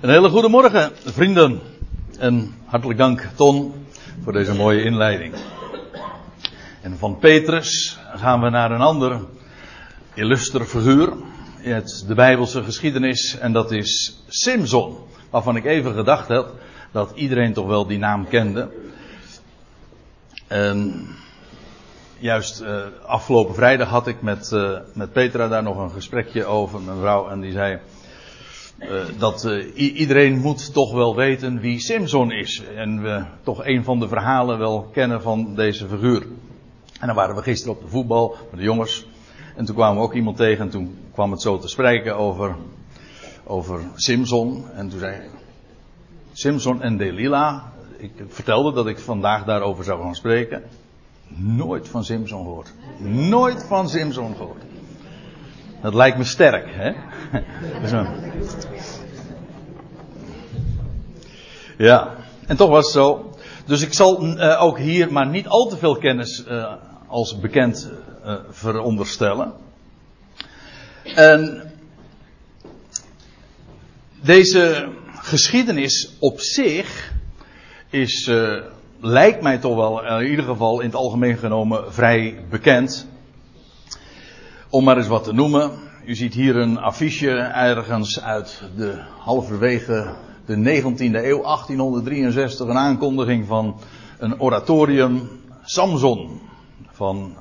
Een hele goede morgen, vrienden. En hartelijk dank, Ton, voor deze mooie inleiding. En van Petrus gaan we naar een ander illuster figuur uit de Bijbelse geschiedenis. En dat is Simson. Waarvan ik even gedacht heb dat iedereen toch wel die naam kende. En juist uh, afgelopen vrijdag had ik met, uh, met Petra daar nog een gesprekje over, mijn vrouw. En die zei. Uh, dat uh, iedereen moet toch wel weten wie Simson is. En we toch een van de verhalen wel kennen van deze figuur. En dan waren we gisteren op de voetbal met de jongens. En toen kwamen we ook iemand tegen en toen kwam het zo te spreken over, over Simson. En toen zei hij, Simson en Delilah. Ik vertelde dat ik vandaag daarover zou gaan spreken. Nooit van Simson gehoord. Nooit van Simson gehoord. Dat lijkt me sterk, hè? Ja, en toch was het zo. Dus ik zal uh, ook hier maar niet al te veel kennis uh, als bekend uh, veronderstellen. En deze geschiedenis op zich is, lijkt mij toch wel in ieder geval in het algemeen genomen vrij bekend. Om maar eens wat te noemen. U ziet hier een affiche ergens uit de halverwege de 19e eeuw, 1863, een aankondiging van een oratorium Samson van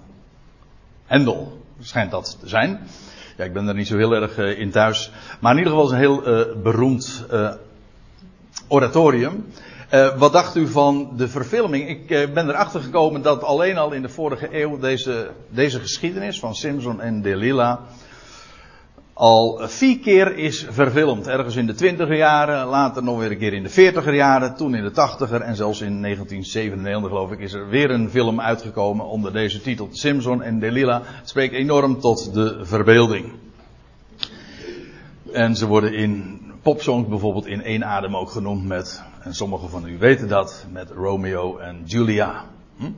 Hendel. Schijnt dat te zijn. Ja, ik ben er niet zo heel erg uh, in thuis. Maar in ieder geval is een heel uh, beroemd uh, oratorium. Wat dacht u van de verfilming? Ik ben erachter gekomen dat alleen al in de vorige eeuw deze, deze geschiedenis van Simson en Delilah al vier keer is verfilmd. Ergens in de twintiger jaren, later nog weer een keer in de veertiger jaren, toen in de tachtiger en zelfs in 1997 geloof ik is er weer een film uitgekomen onder deze titel Simpson en Delilah. Het spreekt enorm tot de verbeelding. En ze worden in popsongs bijvoorbeeld in één adem ook genoemd met, en sommigen van u weten dat, met Romeo en Julia. Hm?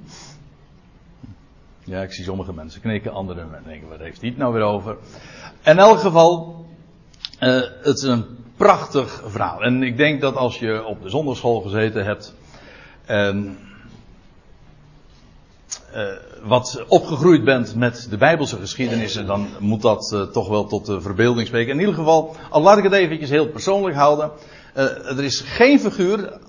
Ja, ik zie sommige mensen knikken, anderen denken, wat heeft hij het nou weer over? In elk geval, uh, het is een prachtig verhaal. En ik denk dat als je op de zondagschool gezeten hebt uh, wat opgegroeid bent met de Bijbelse geschiedenissen, dan moet dat uh, toch wel tot de verbeelding spreken. In ieder geval, al laat ik het eventjes heel persoonlijk houden. er is geen figuur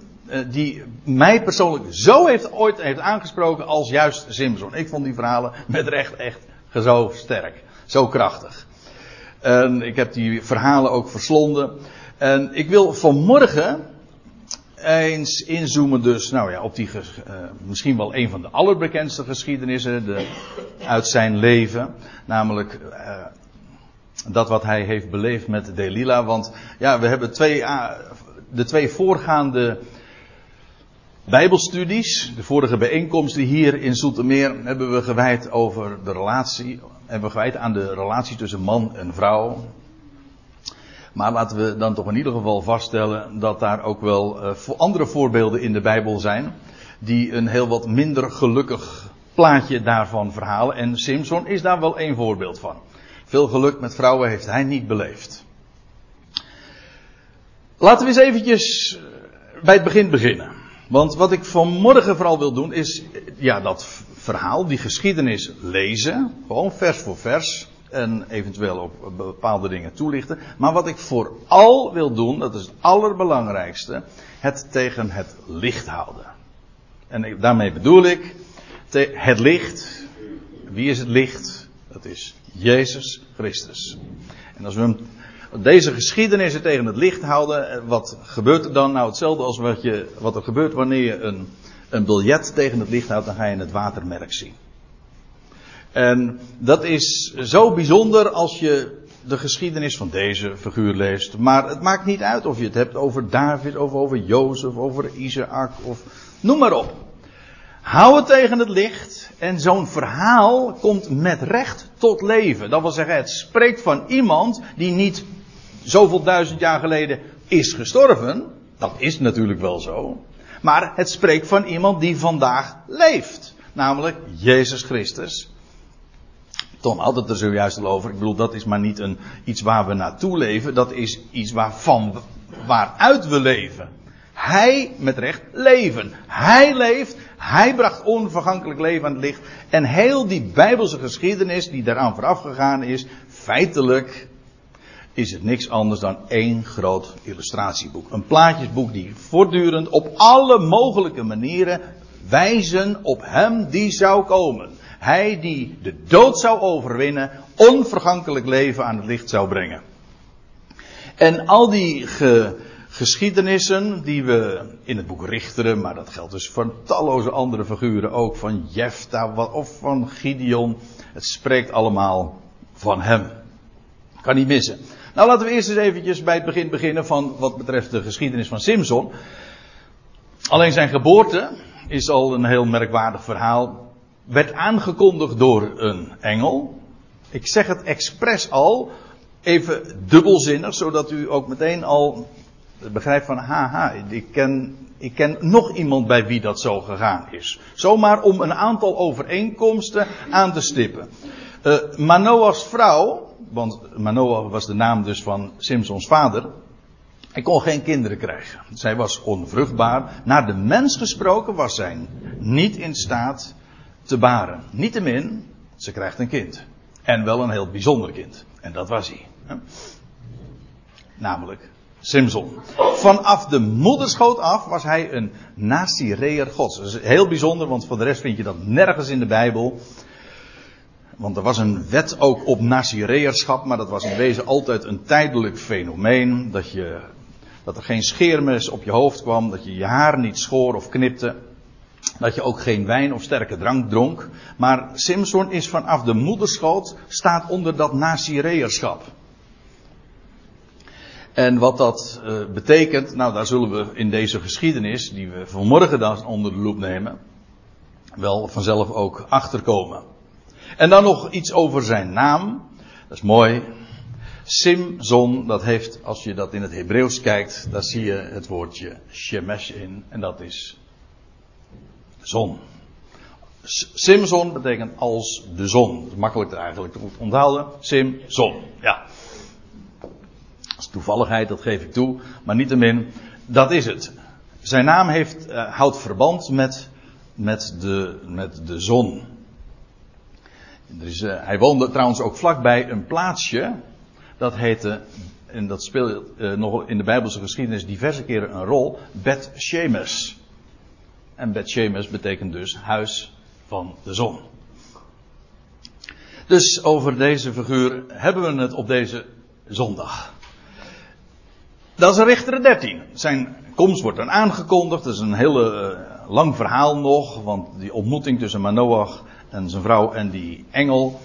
die mij persoonlijk zo heeft ooit heeft aangesproken als juist Simpson. Ik vond die verhalen met recht echt zo sterk, zo krachtig. En ik heb die verhalen ook verslonden. En ik wil vanmorgen eens inzoomen dus, nou ja, op die, uh, misschien wel een van de allerbekendste geschiedenissen de, uit zijn leven. Namelijk uh, dat wat hij heeft beleefd met Delilah. Want ja, we hebben twee, uh, de twee voorgaande Bijbelstudies, de vorige bijeenkomsten hier in Zoetermeer, hebben we gewijd over de relatie, hebben we gewijd aan de relatie tussen man en vrouw. Maar laten we dan toch in ieder geval vaststellen dat daar ook wel uh, andere voorbeelden in de Bijbel zijn, die een heel wat minder gelukkig plaatje daarvan verhalen. En Simpson is daar wel één voorbeeld van. Veel geluk met vrouwen heeft hij niet beleefd. Laten we eens eventjes bij het begin beginnen. Want wat ik vanmorgen vooral wil doen is, ja, dat verhaal, die geschiedenis lezen. Gewoon vers voor vers. En eventueel op bepaalde dingen toelichten. Maar wat ik vooral wil doen, dat is het allerbelangrijkste, het tegen het licht houden. En daarmee bedoel ik, het licht. Wie is het licht? Dat is Jezus Christus. En als we hem deze geschiedenissen tegen het licht houden. Eh, wat gebeurt er dan? Nou, hetzelfde als wat, je, wat er gebeurt wanneer je een, een biljet tegen het licht houdt, dan ga je het watermerk zien. En dat is zo bijzonder als je de geschiedenis van deze figuur leest. Maar het maakt niet uit of je het hebt over David, of over Jozef, over Isaac, of noem maar op. Hou het tegen het licht en zo'n verhaal komt met recht tot leven. Dat wil zeggen, het spreekt van iemand die niet zoveel duizend jaar geleden is gestorven. Dat is natuurlijk wel zo. Maar het spreekt van iemand die vandaag leeft. Namelijk Jezus Christus. Tom had het er zojuist al over. Ik bedoel, dat is maar niet een, iets waar we naartoe leven. Dat is iets waarvan, waaruit we leven. Hij met recht leven. Hij leeft. Hij bracht onvergankelijk leven aan het licht. En heel die Bijbelse geschiedenis die daaraan vooraf gegaan is, feitelijk is het niks anders dan één groot illustratieboek. Een plaatjesboek die voortdurend op alle mogelijke manieren wijzen op hem die zou komen. Hij die de dood zou overwinnen, onvergankelijk leven aan het licht zou brengen. En al die ge, geschiedenissen die we in het boek Richteren, maar dat geldt dus voor talloze andere figuren ook, van Jefta of van Gideon. Het spreekt allemaal van hem. Kan niet missen. Nou laten we eerst eens eventjes bij het begin beginnen van wat betreft de geschiedenis van Simson. Alleen zijn geboorte is al een heel merkwaardig verhaal. Werd aangekondigd door een engel. Ik zeg het expres al, even dubbelzinnig, zodat u ook meteen al begrijpt van, haha, ik ken, ik ken nog iemand bij wie dat zo gegaan is. Zomaar om een aantal overeenkomsten aan te stippen. Uh, Manoah's vrouw, want Manoah was de naam dus van Simpsons vader. Hij kon geen kinderen krijgen. Zij was onvruchtbaar. Naar de mens gesproken was zij niet in staat te baren. Niettemin, ze krijgt een kind. En wel een heel bijzonder kind. En dat was hij. Namelijk Simson. Vanaf de moederschoot af was hij een Nazireër gods. Dat is heel bijzonder, want voor de rest vind je dat nergens in de Bijbel. Want er was een wet ook op Nazireërschap, maar dat was in wezen altijd een tijdelijk fenomeen. Dat, je, dat er geen scheermes op je hoofd kwam, dat je je haar niet schoor of knipte. Dat je ook geen wijn of sterke drank dronk. Maar Simson is vanaf de moederschoot, staat onder dat Nazireërschap. En wat dat uh, betekent, nou daar zullen we in deze geschiedenis, die we vanmorgen dan onder de loep nemen, wel vanzelf ook achterkomen. En dan nog iets over zijn naam. Dat is mooi. Simson, dat heeft, als je dat in het Hebreeuws kijkt, daar zie je het woordje shemesh in. En dat is zon. Simson betekent als de zon. Makkelijk eigenlijk te onthouden. Simson, ja. Dat is toevalligheid, dat geef ik toe. Maar niettemin, dat is het. Zijn naam heeft, uh, houdt verband met, met, de, met de zon. Uh, hij woonde trouwens ook vlakbij een plaatsje. Dat heette, en dat speelt uh, nog in de Bijbelse geschiedenis diverse keren een rol, Bet Shemesh. En Bet Shemesh betekent dus huis van de zon. Dus over deze figuur hebben we het op deze zondag. Dat is Richter 13. Zijn komst wordt dan aangekondigd. Dat is een hele uh, lang verhaal nog. Want die ontmoeting tussen Manoach en zijn vrouw en die engel.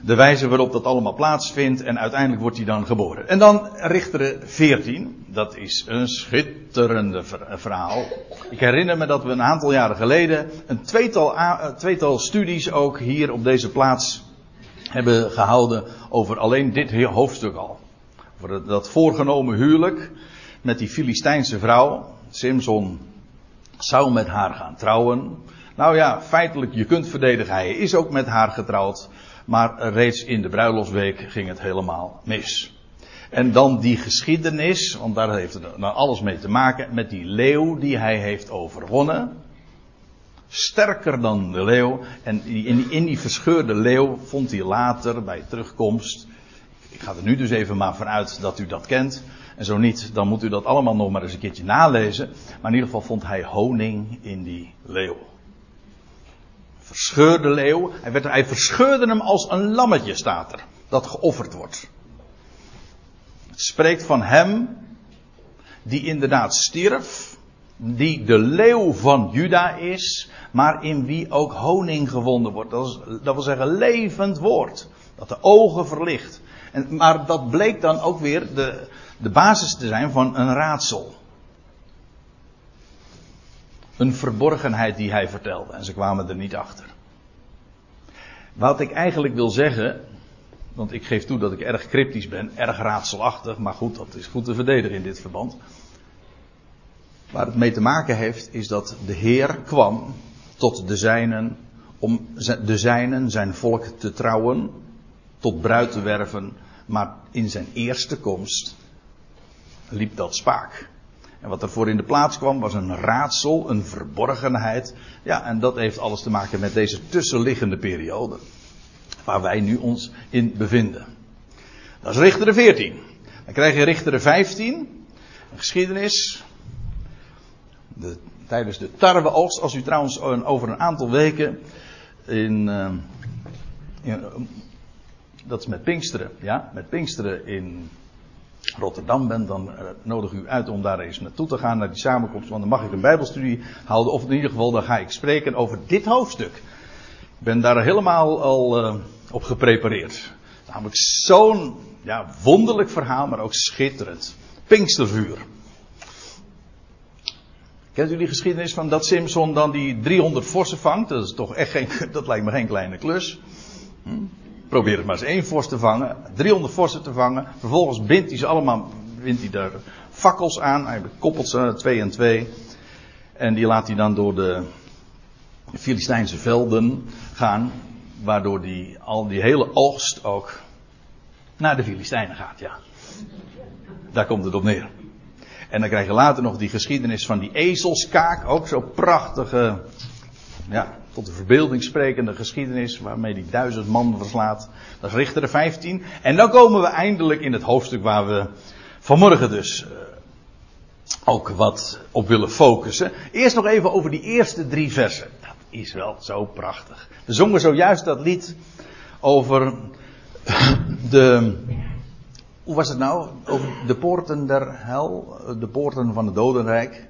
De wijze waarop dat allemaal plaatsvindt en uiteindelijk wordt hij dan geboren. En dan Richteren 14. Dat is een schitterende verhaal. Ik herinner me dat we een aantal jaren geleden een tweetal, tweetal studies ook hier op deze plaats hebben gehouden over alleen dit hoofdstuk al. Voor dat voorgenomen huwelijk met die Filistijnse vrouw. Simson zou met haar gaan trouwen. Nou ja, feitelijk, je kunt verdedigen, hij is ook met haar getrouwd. Maar reeds in de bruiloftsweek ging het helemaal mis. En dan die geschiedenis, want daar heeft het dan alles mee te maken, met die leeuw die hij heeft overwonnen. Sterker dan de leeuw. En in, in die verscheurde leeuw vond hij later bij terugkomst. Ik ga er nu dus even maar vanuit dat u dat kent. En zo niet, dan moet u dat allemaal nog maar eens een keertje nalezen. Maar in ieder geval vond hij honing in die leeuw verscheurde leeuw. Hij, werd, hij verscheurde hem als een lammetje, staat er. Dat geofferd wordt. Het spreekt van hem die inderdaad stierf. Die de leeuw van Juda is. Maar in wie ook honing gewonden wordt. Dat, is, dat wil zeggen levend woord. Dat de ogen verlicht. En, maar dat bleek dan ook weer de, de basis te zijn van een raadsel. Een verborgenheid die hij vertelde. En ze kwamen er niet achter. Wat ik eigenlijk wil zeggen. Want ik geef toe dat ik erg cryptisch ben, erg raadselachtig. Maar goed, dat is goed te verdedigen in dit verband. Waar het mee te maken heeft, is dat de Heer kwam tot de zijnen. Om de zijnen, zijn volk, te trouwen. Tot bruid te werven. Maar in zijn eerste komst liep dat spaak. En wat er voor in de plaats kwam was een raadsel, een verborgenheid. Ja, en dat heeft alles te maken met deze tussenliggende periode. Waar wij nu ons in bevinden. Dat is Richteren 14. Dan krijg je Richteren 15. Een geschiedenis. De, tijdens de tarweoogst. Als u trouwens over een aantal weken in, uh, in dat is met Pinksteren, ja, met Pinksteren in Rotterdam bent, dan uh, nodig u uit om daar eens naartoe te gaan, naar die samenkomst. Want dan mag ik een Bijbelstudie houden, of in ieder geval dan ga ik spreken over dit hoofdstuk. Ik ben daar helemaal al uh, op geprepareerd. Namelijk zo'n ja, wonderlijk verhaal, maar ook schitterend. Pinkstervuur. Kent u die geschiedenis van dat Simpson dan die 300 vossen vangt? Dat is toch echt geen, dat lijkt me geen kleine klus. Hm? Probeer het maar eens één vos te vangen. 300 vossen te vangen. Vervolgens bindt hij ze allemaal, bindt hij daar fakkels aan. Hij koppelt ze twee en twee. En die laat hij dan door de Filistijnse velden gaan. Waardoor die, al die hele oogst ook naar de Filistijnen gaat, ja. Daar komt het op neer. En dan krijg je later nog die geschiedenis van die ezelskaak. Ook zo prachtige, ja, tot de verbeelding sprekende geschiedenis waarmee die duizend man verslaat. Dat is Richter 15. En dan komen we eindelijk in het hoofdstuk waar we vanmorgen dus uh, ook wat op willen focussen. Eerst nog even over die eerste drie versen. Dat is wel zo prachtig. We zongen zojuist dat lied over de. Hoe was het nou? Over de poorten der hel, de poorten van het dodenrijk.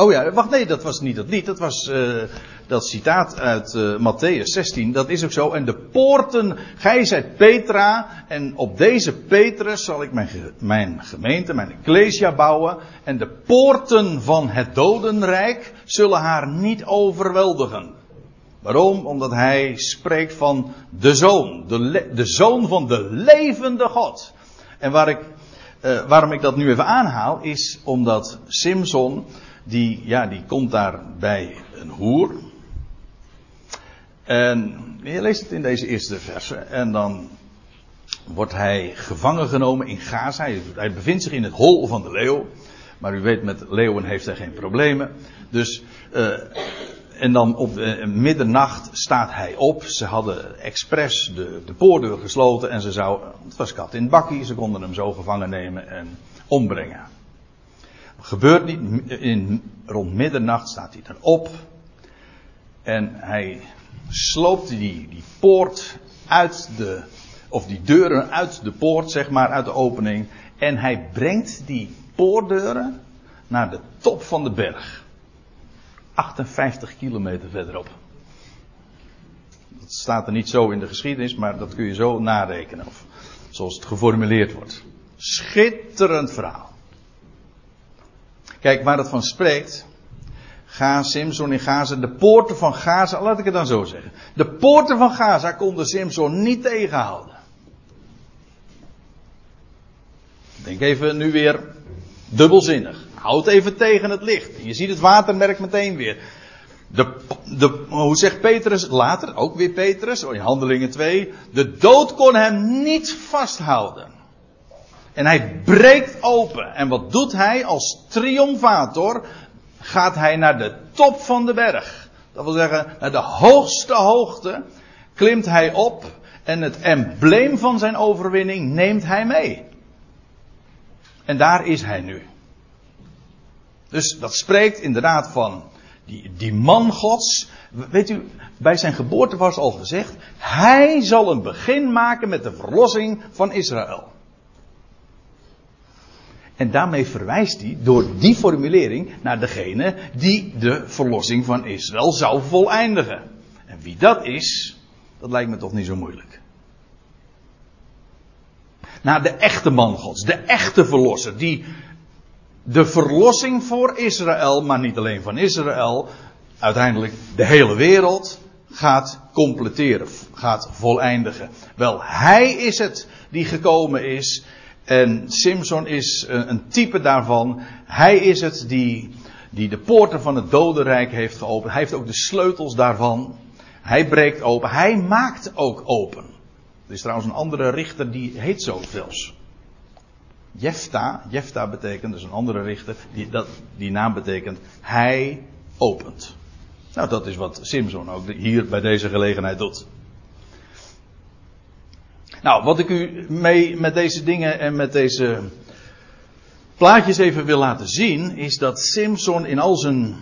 Oh ja, wacht, nee, dat was niet dat lied. Dat was uh, dat citaat uit uh, Matthäus 16. Dat is ook zo. En de poorten, gij zijt Petra. En op deze Petrus zal ik mijn, mijn gemeente, mijn ecclesia bouwen. En de poorten van het dodenrijk zullen haar niet overweldigen. Waarom? Omdat hij spreekt van de zoon. De, de zoon van de levende God. En waar ik, uh, waarom ik dat nu even aanhaal, is omdat Simson die, ja, die komt daar bij een hoer. En je leest het in deze eerste verse. En dan wordt hij gevangen genomen in Gaza. Hij, bevindt zich in het hol van de leeuw. Maar u weet, met leeuwen heeft hij geen problemen. Dus, uh, en dan op uh, middernacht staat hij op. Ze hadden expres de, de gesloten en ze zou, het was kat in bakkie, ze konden hem zo gevangen nemen en ombrengen. Gebeurt niet, in, rond middernacht staat hij dan op. En hij sloopt die, die poort uit de, of die deuren uit de poort, zeg maar, uit de opening. En hij brengt die poortdeuren naar de top van de berg. 58 kilometer verderop. Dat staat er niet zo in de geschiedenis, maar dat kun je zo narekenen. Of zoals het geformuleerd wordt. Schitterend verhaal. Kijk, waar het van spreekt. Ga Simson in Gaza, de poorten van Gaza, laat ik het dan zo zeggen. De poorten van Gaza konden Simson niet tegenhouden. Denk even nu weer dubbelzinnig. Houd even tegen het licht. Je ziet het watermerk meteen weer. De, de, hoe zegt Petrus later, ook weer Petrus, in handelingen 2. De dood kon hem niet vasthouden. En hij breekt open. En wat doet hij als triomfator? Gaat hij naar de top van de berg. Dat wil zeggen, naar de hoogste hoogte klimt hij op. En het embleem van zijn overwinning neemt hij mee. En daar is hij nu. Dus dat spreekt inderdaad van die, die man gods. Weet u, bij zijn geboorte was al gezegd, hij zal een begin maken met de verlossing van Israël. En daarmee verwijst hij door die formulering naar degene die de verlossing van Israël zou voleindigen. En wie dat is, dat lijkt me toch niet zo moeilijk. Naar de echte man Gods, de echte verlosser, die de verlossing voor Israël, maar niet alleen van Israël, uiteindelijk de hele wereld gaat completeren, gaat voleindigen. Wel, hij is het die gekomen is en Simpson is een type daarvan. Hij is het die, die de poorten van het dodenrijk heeft geopend. Hij heeft ook de sleutels daarvan. Hij breekt open. Hij maakt ook open. Er is trouwens een andere richter die heet zo zelfs. Jefta, Jefta betekent, dus een andere richter, die, dat, die naam betekent hij opent. Nou, dat is wat Simson ook hier bij deze gelegenheid doet. Nou, wat ik u mee met deze dingen en met deze plaatjes even wil laten zien, is dat Simson in al zijn,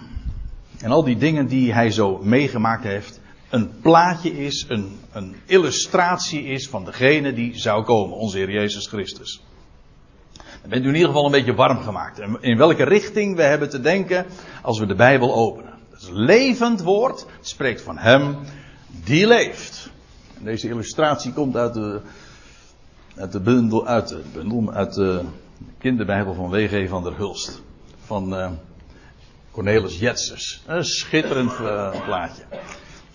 en al die dingen die hij zo meegemaakt heeft, een plaatje is, een, een illustratie is van degene die zou komen, onze Heer Jezus Christus. Dan bent u in ieder geval een beetje warm gemaakt. In welke richting we hebben te denken als we de Bijbel openen. Het is levend woord, spreekt van Hem die leeft. Deze illustratie komt uit de, uit de bundel, uit de bundel, uit de kinderbijbel van W.G. van der Hulst. Van uh, Cornelis Jetses. Een schitterend uh, plaatje.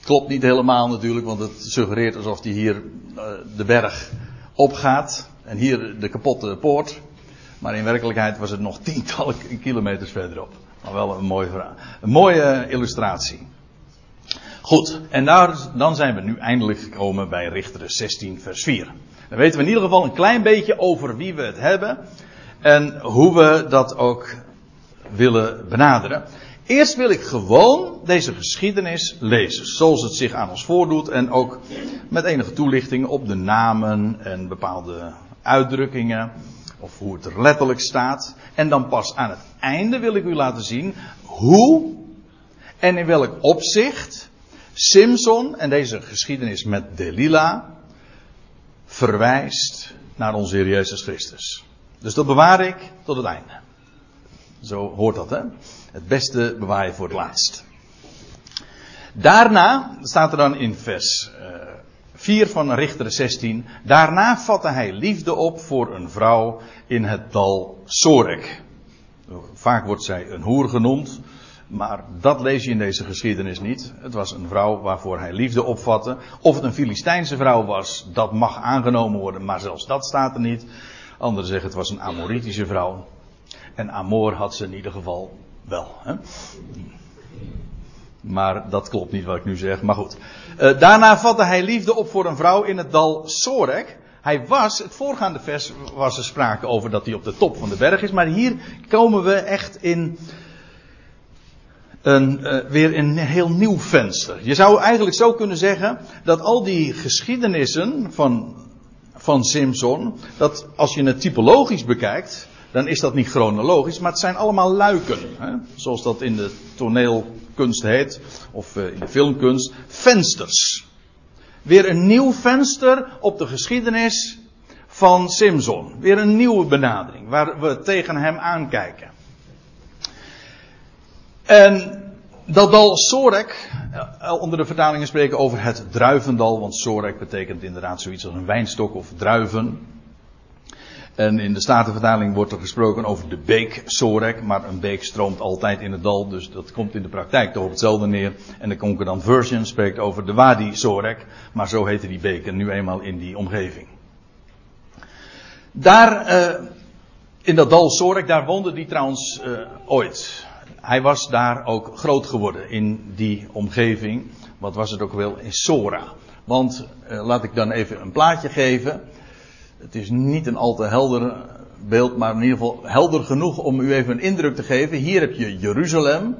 Klopt niet helemaal natuurlijk, want het suggereert alsof hij hier uh, de berg opgaat. En hier de kapotte poort. Maar in werkelijkheid was het nog tientallen kilometers verderop. Maar wel een mooie, een mooie illustratie. Goed, en daar, dan zijn we nu eindelijk gekomen bij Richter 16, vers 4. Dan weten we in ieder geval een klein beetje over wie we het hebben. En hoe we dat ook willen benaderen. Eerst wil ik gewoon deze geschiedenis lezen, zoals het zich aan ons voordoet en ook met enige toelichting op de namen en bepaalde uitdrukkingen of hoe het er letterlijk staat. En dan pas aan het einde wil ik u laten zien hoe en in welk opzicht Simson en deze geschiedenis met Delilah verwijst naar onze Heer Jezus Christus. Dus dat bewaar ik tot het einde. Zo hoort dat, hè? Het beste bewaar je voor het laatst. Daarna staat er dan in vers 4 van Richter 16. Daarna vatte hij liefde op voor een vrouw in het dal Sorek. Vaak wordt zij een hoer genoemd. Maar dat lees je in deze geschiedenis niet. Het was een vrouw waarvoor hij liefde opvatte. Of het een Filistijnse vrouw was, dat mag aangenomen worden, maar zelfs dat staat er niet. Anderen zeggen het was een Amoritische vrouw. En Amor had ze in ieder geval wel. Hè? Maar dat klopt niet wat ik nu zeg. Maar goed. Uh, daarna vatte hij liefde op voor een vrouw in het dal Sorek. Hij was, het voorgaande vers was er sprake over dat hij op de top van de berg is. Maar hier komen we echt in een, uh, weer een heel nieuw venster. Je zou eigenlijk zo kunnen zeggen dat al die geschiedenissen van, van Simpson, dat als je het typologisch bekijkt, dan is dat niet chronologisch, maar het zijn allemaal luiken. Hè? Zoals dat in de toneelkunst heet, of uh, in de filmkunst, vensters. Weer een nieuw venster op de geschiedenis van Simpson. Weer een nieuwe benadering, waar we tegen hem aankijken. En dat dal Sorek, eh, onder de vertalingen spreken over het druivendal, want Sorek betekent inderdaad zoiets als een wijnstok of druiven. En in de Statenvertaling wordt er gesproken over de beek Sorek, maar een beek stroomt altijd in het dal, dus dat komt in de praktijk toch op hetzelfde neer. En de Concordant Version spreekt over de Wadi Sorek, maar zo heette die beek nu eenmaal in die omgeving. Daar, uh, in dat dal Sorek, daar woonde die trouwens uh, ooit. Hij was daar ook groot geworden in die omgeving. Wat was het ook wel? In Sora. Want, uh, laat ik dan even een plaatje geven. Het is niet een al te helder beeld, maar in ieder geval helder genoeg om u even een indruk te geven. Hier heb je Jeruzalem.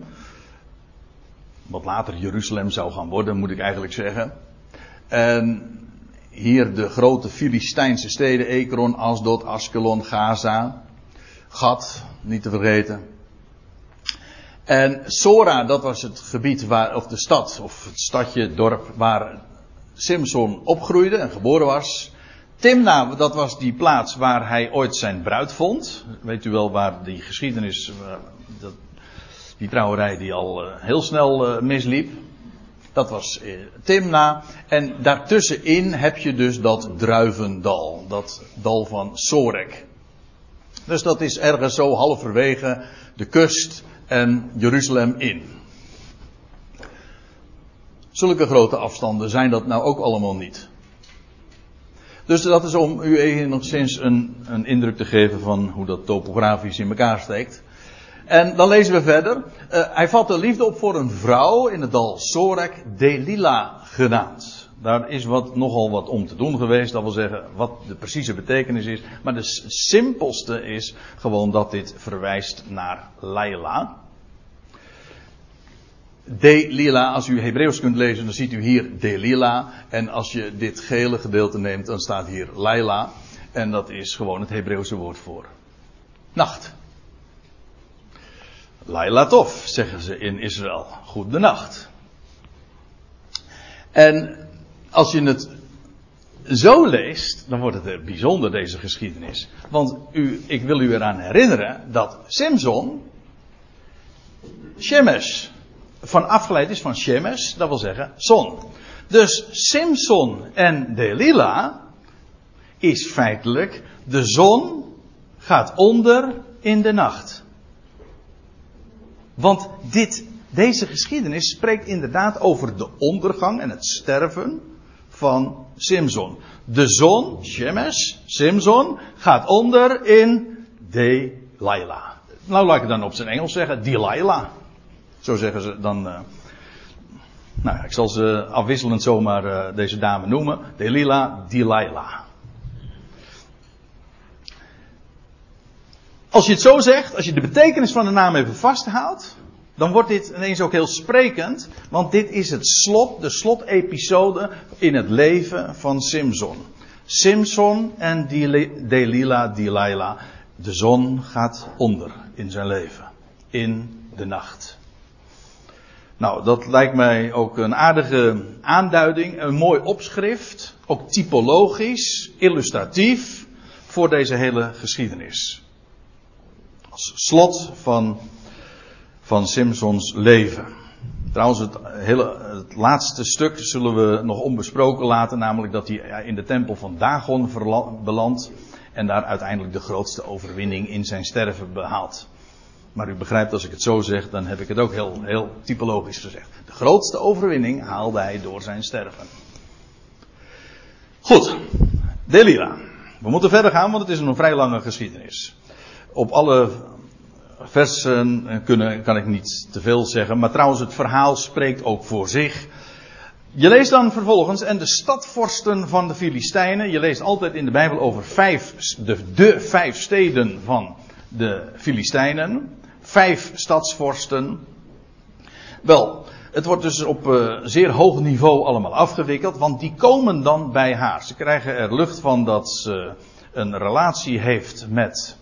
Wat later Jeruzalem zou gaan worden, moet ik eigenlijk zeggen. En hier de grote Filistijnse steden, Ekron, Asdod, Askelon, Gaza. Gat, niet te vergeten. En Sora, dat was het gebied waar, of de stad, of het stadje, dorp, waar Simson opgroeide en geboren was. Timna, dat was die plaats waar hij ooit zijn bruid vond. Weet u wel waar die geschiedenis, dat, die trouwerij die al uh, heel snel uh, misliep. Dat was Timna. En daartussenin heb je dus dat druivendal. Dat dal van Sorek. Dus dat is ergens zo halverwege de kust en Jeruzalem in. Zulke grote afstanden zijn dat nou ook allemaal niet. Dus dat is om u enigszins een, een indruk te geven van hoe dat topografisch in elkaar steekt. En dan lezen we verder. Uh, hij vatte liefde op voor een vrouw in het dal Sorek, Delila genaamd. Daar is wat, nogal wat om te doen geweest. Dat wil zeggen wat de precieze betekenis is. Maar de simpelste is gewoon dat dit verwijst naar Laila. Delila, als u Hebreeuws kunt lezen, dan ziet u hier Delila. En als je dit gele gedeelte neemt, dan staat hier Laila. En dat is gewoon het Hebreeuwse woord voor nacht. Laila tof, zeggen ze in Israël. Goedenacht. En als je het zo leest, dan wordt het er bijzonder, deze geschiedenis. Want u, ik wil u eraan herinneren dat Simson, Shemesh, van afgeleid is van Shemesh, dat wil zeggen zon. Dus Simson en Delilah is feitelijk de zon gaat onder in de nacht. Want dit, deze geschiedenis spreekt inderdaad over de ondergang en het sterven van Simson. De zon, Shemesh, Simson, gaat onder in Delilah. Nou, laat ik het dan op zijn Engels zeggen, Delilah. Zo zeggen ze dan. Uh, nou, ik zal ze afwisselend zomaar uh, deze dame noemen. Delilah, Delilah. Als je het zo zegt, als je de betekenis van de naam even vasthoudt, dan wordt dit ineens ook heel sprekend, want dit is het slot, de slotepisode in het leven van Simson. Simson en Delilah, Delilah, de zon gaat onder in zijn leven, in de nacht. Nou, dat lijkt mij ook een aardige aanduiding, een mooi opschrift, ook typologisch, illustratief voor deze hele geschiedenis. Als slot van, van Simpsons leven. Trouwens, het, hele, het laatste stuk zullen we nog onbesproken laten, namelijk dat hij in de tempel van Dagon belandt en daar uiteindelijk de grootste overwinning in zijn sterven behaalt. Maar u begrijpt, als ik het zo zeg, dan heb ik het ook heel, heel typologisch gezegd. De grootste overwinning haalde hij door zijn sterven. Goed, Delira. We moeten verder gaan, want het is een vrij lange geschiedenis. Op alle versen kunnen, kan ik niet te veel zeggen, maar trouwens het verhaal spreekt ook voor zich. Je leest dan vervolgens, en de stadvorsten van de Filistijnen, je leest altijd in de Bijbel over vijf, de, de vijf steden van de Filistijnen vijf stadsvorsten. Wel, het wordt dus op uh, zeer hoog niveau allemaal afgewikkeld, want die komen dan bij haar. Ze krijgen er lucht van dat ze een relatie heeft met,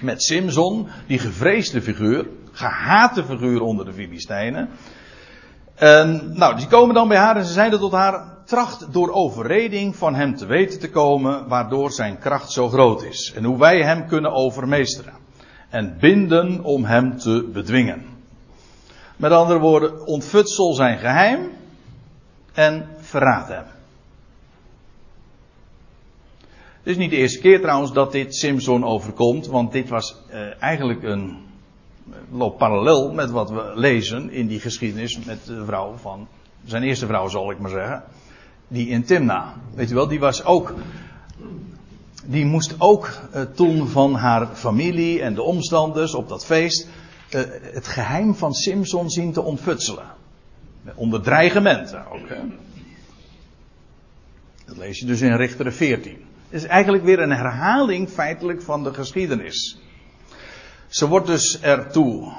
met Simson, die gevreesde figuur, gehate figuur onder de Filistijnen. En, nou, die komen dan bij haar en ze zeiden tot haar, tracht door overreding van hem te weten te komen, waardoor zijn kracht zo groot is. En hoe wij hem kunnen overmeesteren en binden om hem te bedwingen. Met andere woorden, ontfutsel zijn geheim en verraad hem. Het is niet de eerste keer trouwens dat dit Simpson overkomt, want dit was uh, eigenlijk een loopt parallel met wat we lezen in die geschiedenis met de vrouw van zijn eerste vrouw, zal ik maar zeggen, die in Timna. Weet u wel, die was ook die moest ook uh, toen van haar familie en de omstanders op dat feest uh, het geheim van Simson zien te ontfutselen. Onder dreigementen ook. Dat lees je dus in Richteren 14. Het is eigenlijk weer een herhaling feitelijk van de geschiedenis. Ze wordt dus ertoe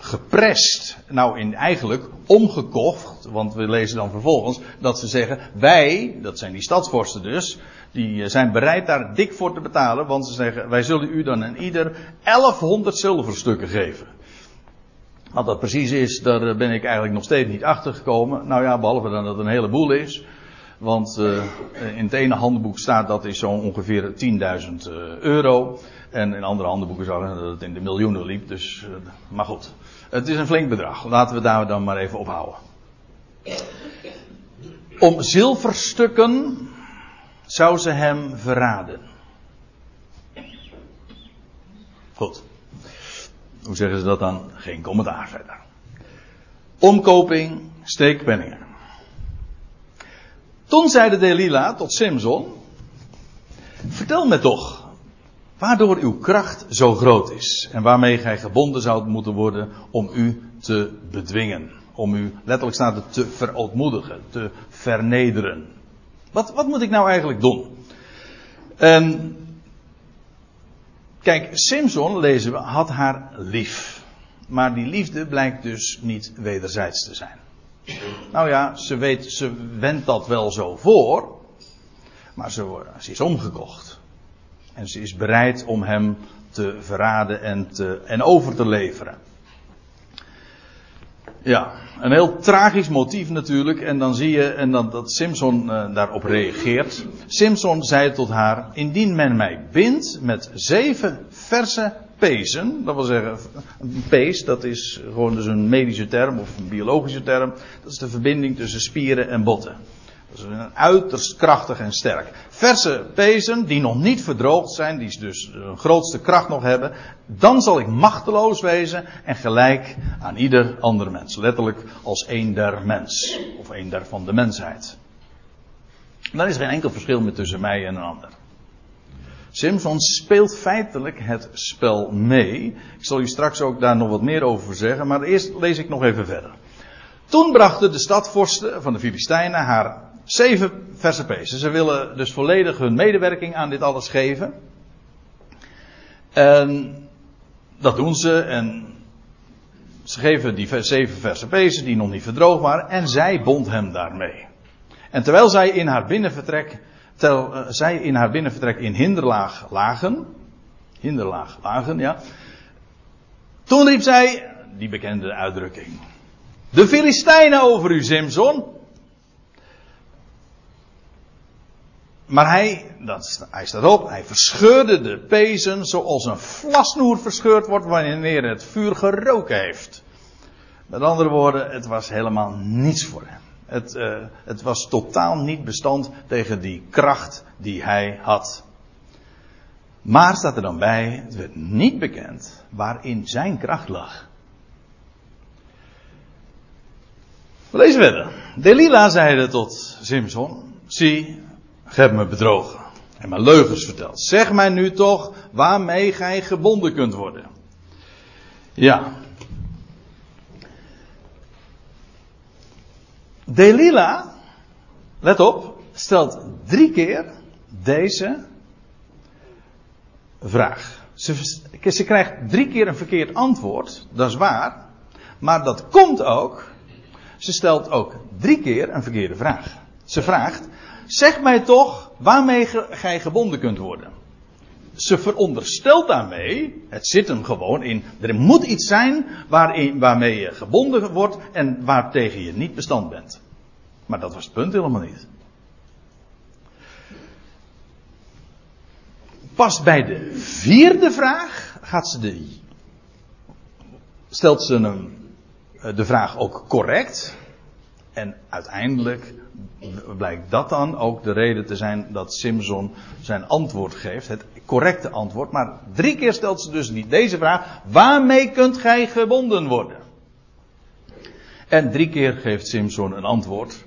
geprest, nou in eigenlijk omgekocht, want we lezen dan vervolgens dat ze zeggen, wij, dat zijn die stadsvorsten dus, die eh, zijn bereid daar dik voor te betalen, want ze zeggen, wij zullen u dan en ieder 1100 zilverstukken geven. Wat dat precies is, daar eh, ben ik eigenlijk nog steeds niet achter gekomen. Nou ja, behalve dan dat het een heleboel is. Want uh, in het ene handboek staat dat is zo ongeveer 10.000 euro. En in andere handboeken zou dat het in de miljoenen liep. Dus, maar goed, het is een flink bedrag. Laten we daar dan maar even op houden. Om zilverstukken zou ze hem verraden. Goed. Hoe zeggen ze dat dan? Geen commentaar verder. Omkoping, steekpenningen. Toen zeide Delila tot Simson: Vertel me toch, waardoor uw kracht zo groot is en waarmee gij gebonden zoudt moeten worden om u te bedwingen Om u, letterlijk staat het, te verootmoedigen, te vernederen. Wat, wat moet ik nou eigenlijk doen? En, kijk, Simpson, lezen we, had haar lief. Maar die liefde blijkt dus niet wederzijds te zijn. Nou ja, ze weet, ze wendt dat wel zo voor. Maar ze, ze is omgekocht. En ze is bereid om hem te verraden en, te, en over te leveren. Ja, een heel tragisch motief natuurlijk. En dan zie je en dan, dat Simpson uh, daarop reageert. Simpson zei tot haar: Indien men mij bindt met zeven verse pezen, dat wil zeggen, een pees, dat is gewoon dus een medische term of een biologische term. Dat is de verbinding tussen spieren en botten. Uiterst krachtig en sterk. Verse pezen die nog niet verdroogd zijn, die dus een grootste kracht nog hebben, dan zal ik machteloos wezen en gelijk aan ieder ander mens. Letterlijk als een der mens, of een der van de mensheid. Dan is geen enkel verschil meer tussen mij en een ander. Simpson speelt feitelijk het spel mee. Ik zal u straks ook daar nog wat meer over zeggen, maar eerst lees ik nog even verder. Toen brachten de stadvorsten van de Filistijnen haar zeven verse pezen. Ze willen dus volledig hun medewerking aan dit alles geven. En dat doen ze en ze geven die zeven verse pezen die nog niet verdroogd waren en zij bond hem daarmee. En terwijl zij in haar binnenvertrek Terwijl uh, zij in haar binnenvertrek in hinderlaag lagen. Hinderlaag lagen, ja. Toen riep zij, die bekende uitdrukking. De Filistijnen over u, Simson. Maar hij, dat, hij staat op, hij verscheurde de pezen zoals een vlasnoer verscheurd wordt wanneer het vuur geroken heeft. Met andere woorden, het was helemaal niets voor hem. Het, uh, het was totaal niet bestand tegen die kracht die hij had. Maar staat er dan bij, het werd niet bekend waarin zijn kracht lag. We verder. Delilah zeide tot Simson, zie, ge hebt me bedrogen en me leugens verteld. Zeg mij nu toch waarmee gij gebonden kunt worden. Ja, Delila, let op, stelt drie keer deze vraag. Ze, ze, krijgt drie keer een verkeerd antwoord, dat is waar. Maar dat komt ook. Ze stelt ook drie keer een verkeerde vraag. Ze vraagt: Zeg mij toch waarmee gij gebonden kunt worden. Ze veronderstelt daarmee, het zit hem gewoon in, er moet iets zijn waarin, waarmee je gebonden wordt en waartegen je niet bestand bent. Maar dat was het punt helemaal niet. Pas bij de vierde vraag gaat ze de, stelt ze hem eh, de vraag ook correct. En uiteindelijk blijkt dat dan ook de reden te zijn dat Simpson zijn antwoord geeft. Het correcte antwoord. Maar drie keer stelt ze dus niet deze vraag. Waarmee kunt gij gebonden worden? En drie keer geeft Simpson een antwoord.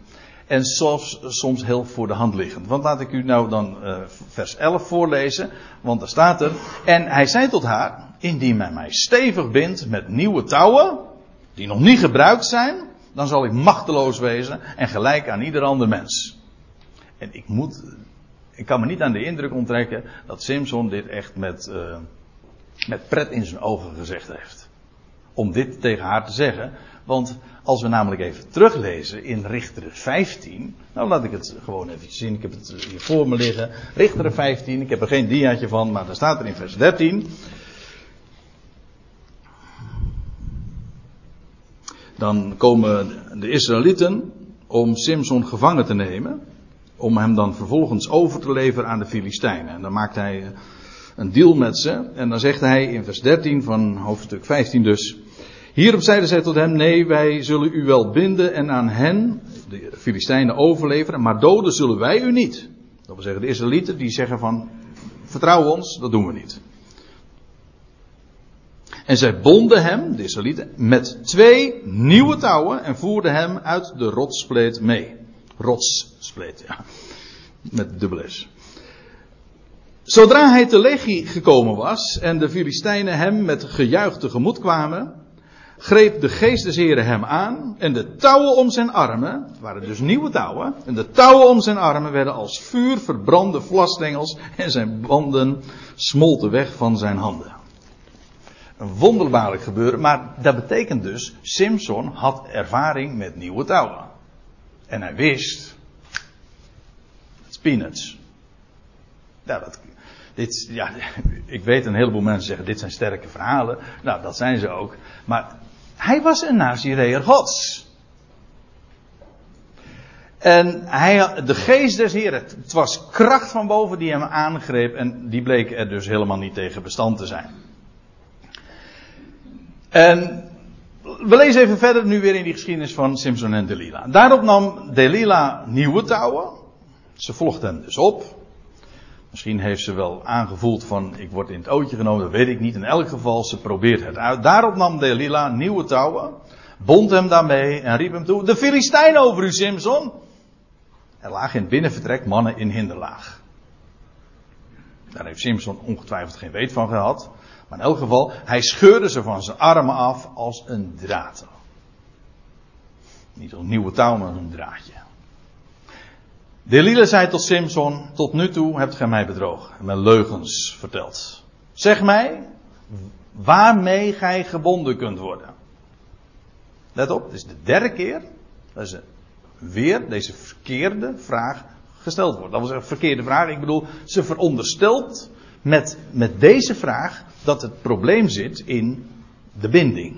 En soms, soms heel voor de hand liggend. Want laat ik u nou dan uh, vers 11 voorlezen. Want daar staat er. En hij zei tot haar. Indien men mij stevig bindt met nieuwe touwen. Die nog niet gebruikt zijn. Dan zal ik machteloos wezen. En gelijk aan ieder ander mens. En ik moet. Ik kan me niet aan de indruk onttrekken. Dat Simpson dit echt met, uh, met pret in zijn ogen gezegd heeft. Om dit tegen haar te zeggen. Want als we namelijk even teruglezen in Richter 15. Nou, laat ik het gewoon even zien. Ik heb het hier voor me liggen. Richter 15. Ik heb er geen diaatje van, maar daar staat er in vers 13. Dan komen de Israëlieten om Simson gevangen te nemen. Om hem dan vervolgens over te leveren aan de Filistijnen. En dan maakt hij een deal met ze. En dan zegt hij in vers 13 van hoofdstuk 15 dus. Hierop zeiden zij tot hem: Nee, wij zullen u wel binden en aan hen, de Filistijnen, overleveren, maar doden zullen wij u niet. Dat wil zeggen, de Israëlieten die zeggen van: Vertrouw ons, dat doen we niet. En zij bonden hem, de Israëlieten, met twee nieuwe touwen en voerden hem uit de rotsspleet mee. Rotsspleet, ja. Met dubbel S. Zodra hij te Legie gekomen was en de Filistijnen hem met gejuich tegemoet kwamen, greep de geest des Heren hem aan en de touwen om zijn armen, waren dus nieuwe touwen, en de touwen om zijn armen werden als vuur verbrande vlasstengels en zijn banden smolten weg van zijn handen. Een wonderbaarlijk gebeuren, maar dat betekent dus, Simpson had ervaring met nieuwe touwen. En hij wist, het peanuts. Ja, dat, dit, ja, ik weet een heleboel mensen zeggen, dit zijn sterke verhalen. Nou, dat zijn ze ook. Maar hij was een Nazireër gods. En hij, de geest des Heren, het was kracht van boven die hem aangreep en die bleek er dus helemaal niet tegen bestand te zijn. En we lezen even verder nu weer in die geschiedenis van Simpson en Delilah. Daarop nam Delilah nieuwe touwen. Ze volgde hem dus op. Misschien heeft ze wel aangevoeld van ik word in het ootje genomen, dat weet ik niet. In elk geval, ze probeert het uit. Daarop nam Delilah nieuwe touwen, bond hem daarmee en riep hem toe, de Filistijn over u Simpson. Er lagen in het binnenvertrek mannen in hinderlaag. Daar heeft Simpson ongetwijfeld geen weet van gehad. Maar in elk geval, hij scheurde ze van zijn armen af als een draad. Niet een nieuwe touw, maar een draadje. Delilah zei tot Simpson, tot nu toe hebt gij mij bedrogen en mij leugens verteld. Zeg mij waarmee gij gebonden kunt worden. Let op, het is de derde keer dat ze weer deze verkeerde vraag gesteld wordt. Dat was een verkeerde vraag. Ik bedoel, ze veronderstelt met, met deze vraag dat het probleem zit in de binding.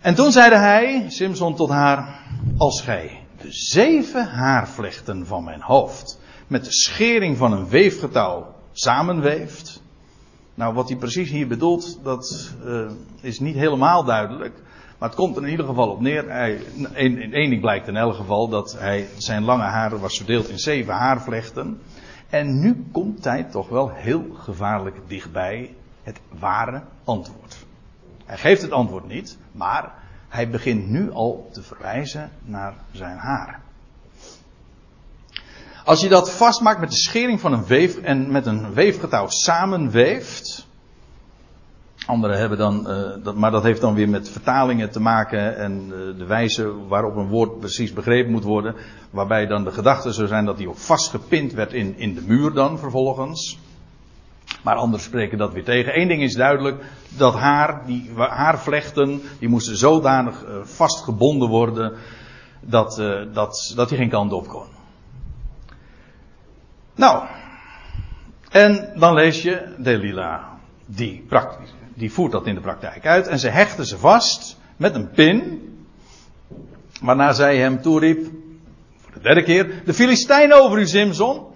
En toen zeide hij, Simpson tot haar, als gij de zeven haarvlechten van mijn hoofd met de schering van een weefgetouw samenweeft. Nou, wat hij precies hier bedoelt, dat uh, is niet helemaal duidelijk. Maar het komt er in ieder geval op neer. In één ding blijkt in elk geval dat hij, zijn lange haren was verdeeld in zeven haarvlechten. En nu komt hij toch wel heel gevaarlijk dichtbij het ware antwoord. Hij geeft het antwoord niet, maar hij begint nu al te verwijzen naar zijn haar. Als je dat vastmaakt met de schering van een weef en met een weefgetouw samenweeft. Anderen hebben dan, uh, dat, maar dat heeft dan weer met vertalingen te maken en uh, de wijze waarop een woord precies begrepen moet worden. Waarbij dan de gedachte zou zijn dat hij ook vastgepind werd in, in de muur dan vervolgens. Maar anderen spreken dat weer tegen. Eén ding is duidelijk, dat haar, die haarvlechten, die moesten zodanig uh, vastgebonden worden dat, dat, dat hij geen kant op kon. Nou, en dan lees je Delilah, die, praktisch, die voert dat in de praktijk uit en ze hechten ze vast met een pin, waarna zij hem toeriep, voor de derde keer, de Filistijn over u Simson.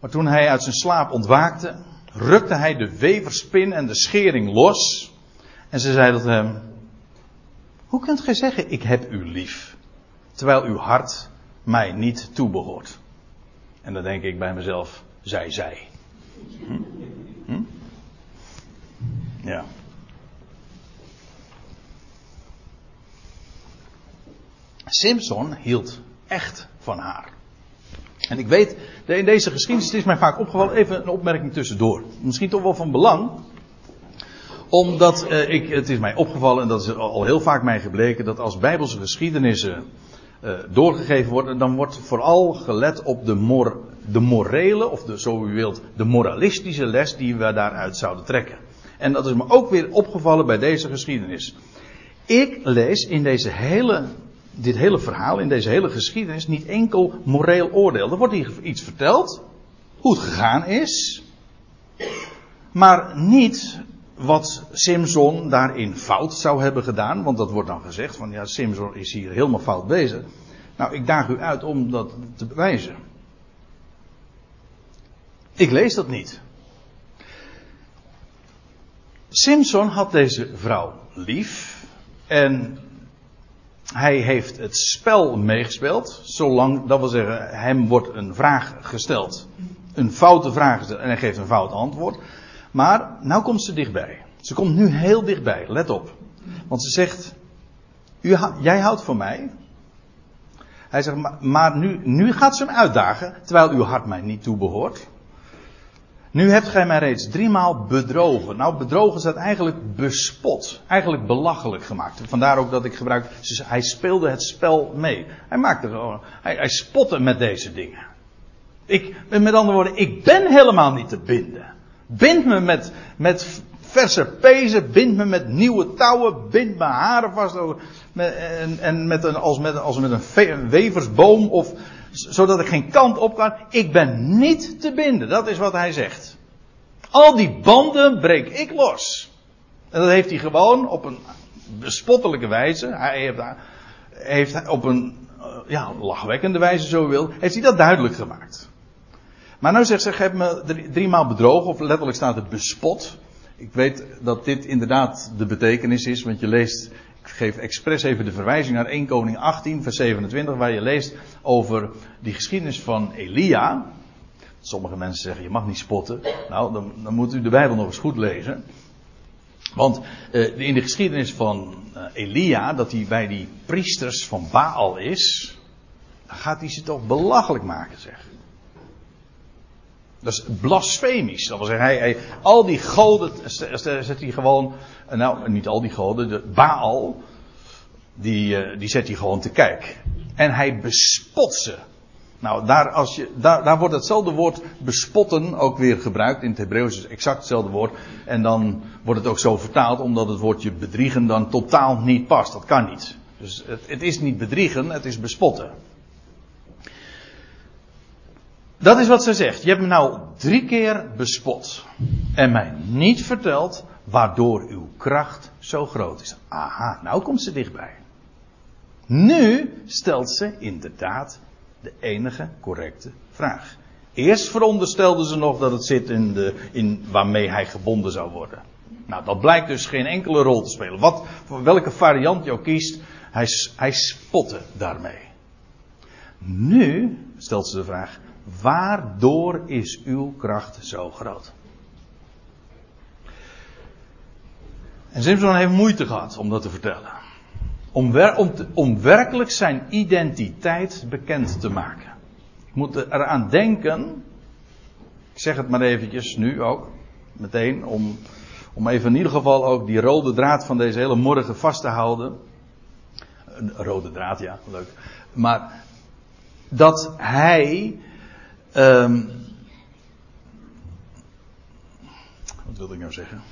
Maar toen hij uit zijn slaap ontwaakte, rukte hij de weverspin en de schering los. En ze zei tot hem: Hoe kunt gij zeggen, ik heb u lief, terwijl uw hart mij niet toebehoort? En dan denk ik bij mezelf: zij, zij. Hm? Ja. Simpson hield echt van haar. En ik weet, in deze geschiedenis het is mij vaak opgevallen, even een opmerking tussendoor. Misschien toch wel van belang. Omdat uh, ik, het is mij opgevallen, en dat is al heel vaak mij gebleken, dat als bijbelse geschiedenissen uh, doorgegeven worden, dan wordt vooral gelet op de, mor, de morele, of de, zo u wilt, de moralistische les die we daaruit zouden trekken. En dat is me ook weer opgevallen bij deze geschiedenis. Ik lees in deze hele dit hele verhaal, in deze hele geschiedenis, niet enkel moreel oordeel. Er wordt hier iets verteld, hoe het gegaan is, maar niet wat Simson daarin fout zou hebben gedaan, want dat wordt dan gezegd van ja, Simson is hier helemaal fout bezig. Nou, ik daag u uit om dat te bewijzen. Ik lees dat niet. Simson had deze vrouw lief en hij heeft het spel meegespeeld, zolang, dat wil zeggen, hem wordt een vraag gesteld. Een foute vraag gesteld en hij geeft een fout antwoord. Maar, nou komt ze dichtbij. Ze komt nu heel dichtbij, let op. Want ze zegt, u, jij houdt van mij. Hij zegt, maar, maar nu, nu gaat ze hem uitdagen, terwijl uw hart mij niet toebehoort. Nu hebt gij mij reeds driemaal bedrogen. Nou, bedrogen staat eigenlijk bespot. Eigenlijk belachelijk gemaakt. Vandaar ook dat ik gebruik. Hij speelde het spel mee. Hij maakte gewoon. Hij, hij spotte met deze dingen. Ik, met andere woorden, ik ben helemaal niet te binden. Bind me met, met verse pezen, bind me met nieuwe touwen, bind mijn haren vast. Met, en, en met een, als met, als met een weversboom of zodat ik geen kant op kan. Ik ben niet te binden. Dat is wat hij zegt. Al die banden breek ik los. En dat heeft hij gewoon op een bespottelijke wijze. Hij heeft, heeft op een ja, lachwekkende wijze, zo wil, heeft hij dat duidelijk gemaakt. Maar nou zegt ze, hebt me drie, maal bedrogen, of letterlijk staat het bespot. Ik weet dat dit inderdaad de betekenis is, want je leest geef expres even de verwijzing naar 1 Koning 18, vers 27, waar je leest over die geschiedenis van Elia. Sommige mensen zeggen je mag niet spotten. Nou, dan, dan moet u de Bijbel nog eens goed lezen. Want uh, in de geschiedenis van uh, Elia, dat hij bij die priesters van Baal is, dan gaat hij ze toch belachelijk maken, zeg. Dat is blasfemisch. Dat wil zeggen, hij, hij, al die goden zet hij gewoon, eh, nou niet al die goden, de Baal, die, eh, die zet hij gewoon te kijk. En hij bespot ze. Nou, daar, als je, daar, daar wordt hetzelfde woord bespotten ook weer gebruikt. In het Hebreeuws is exact hetzelfde woord. En dan wordt het ook zo vertaald, omdat het woordje bedriegen dan totaal niet past. Dat kan niet. Dus het, het is niet bedriegen, het is bespotten. Dat is wat ze zegt. Je hebt me nou drie keer bespot. En mij niet verteld waardoor uw kracht zo groot is. Aha, nou komt ze dichtbij. Nu stelt ze inderdaad de enige correcte vraag. Eerst veronderstelde ze nog dat het zit in, de, in waarmee hij gebonden zou worden. Nou, dat blijkt dus geen enkele rol te spelen. Wat, welke variant je ook kiest, hij, hij spotte daarmee. Nu stelt ze de vraag: Waardoor is uw kracht zo groot? En Simpson heeft moeite gehad om dat te vertellen. Om, om, om werkelijk zijn identiteit bekend te maken. Ik moet eraan denken. Ik zeg het maar eventjes nu ook. Meteen. Om, om even in ieder geval ook die rode draad van deze hele morgen vast te houden. Een rode draad, ja, leuk. Maar dat hij Um, wat wilde ik nou zeggen?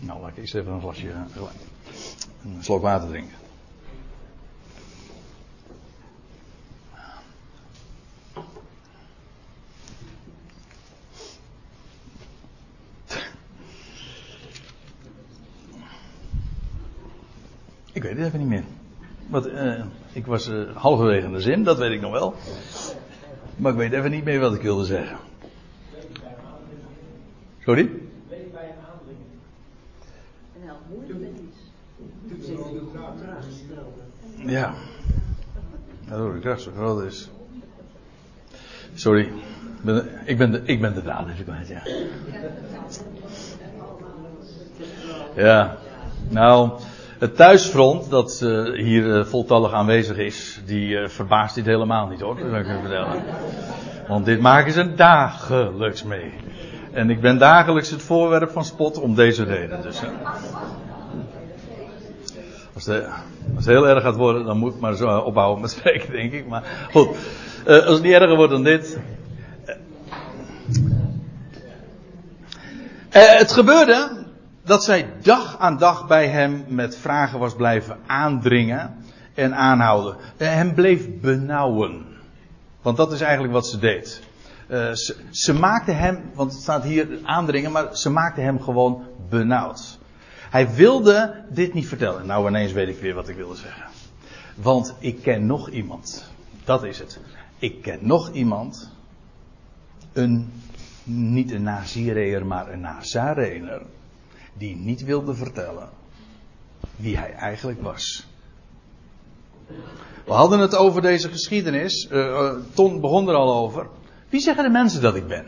Nou, laat ik eens even een glasje. Een slok water drinken. Ik weet het even niet meer. Wat, uh, ik was uh, halverwege de zin, dat weet ik nog wel. Maar ik weet even niet meer wat ik wilde zeggen. Sorry? Ja. Waardoor de kracht zo groot is. Sorry. Ik ben de, ik ben de draad even kwijt, ja. Ja. Nou, het thuisfront, dat uh, hier uh, voltallig aanwezig is, die uh, verbaast dit helemaal niet hoor, dat kan ik vertellen. Want dit maken ze dagelijks mee. En ik ben dagelijks het voorwerp van spot om deze reden. Dus, als, als het heel erg gaat worden, dan moet ik maar zo ophouden met spreken, denk ik. Maar goed, als het niet erger wordt dan dit. het gebeurde dat zij dag aan dag bij hem met vragen was blijven aandringen en aanhouden. Hem bleef benauwen. Want dat is eigenlijk wat ze deed. Uh, ze, ze, maakte hem, want het staat hier aandringen, maar ze maakte hem gewoon benauwd. Hij wilde dit niet vertellen. Nou, ineens weet ik weer wat ik wilde zeggen. Want ik ken nog iemand. Dat is het. Ik ken nog iemand. Een, niet een Nazireër, maar een Nazarener die niet wilde vertellen wie hij eigenlijk was. We hadden het over deze geschiedenis. Uh, Ton begon er al over. Wie zeggen de mensen dat ik ben?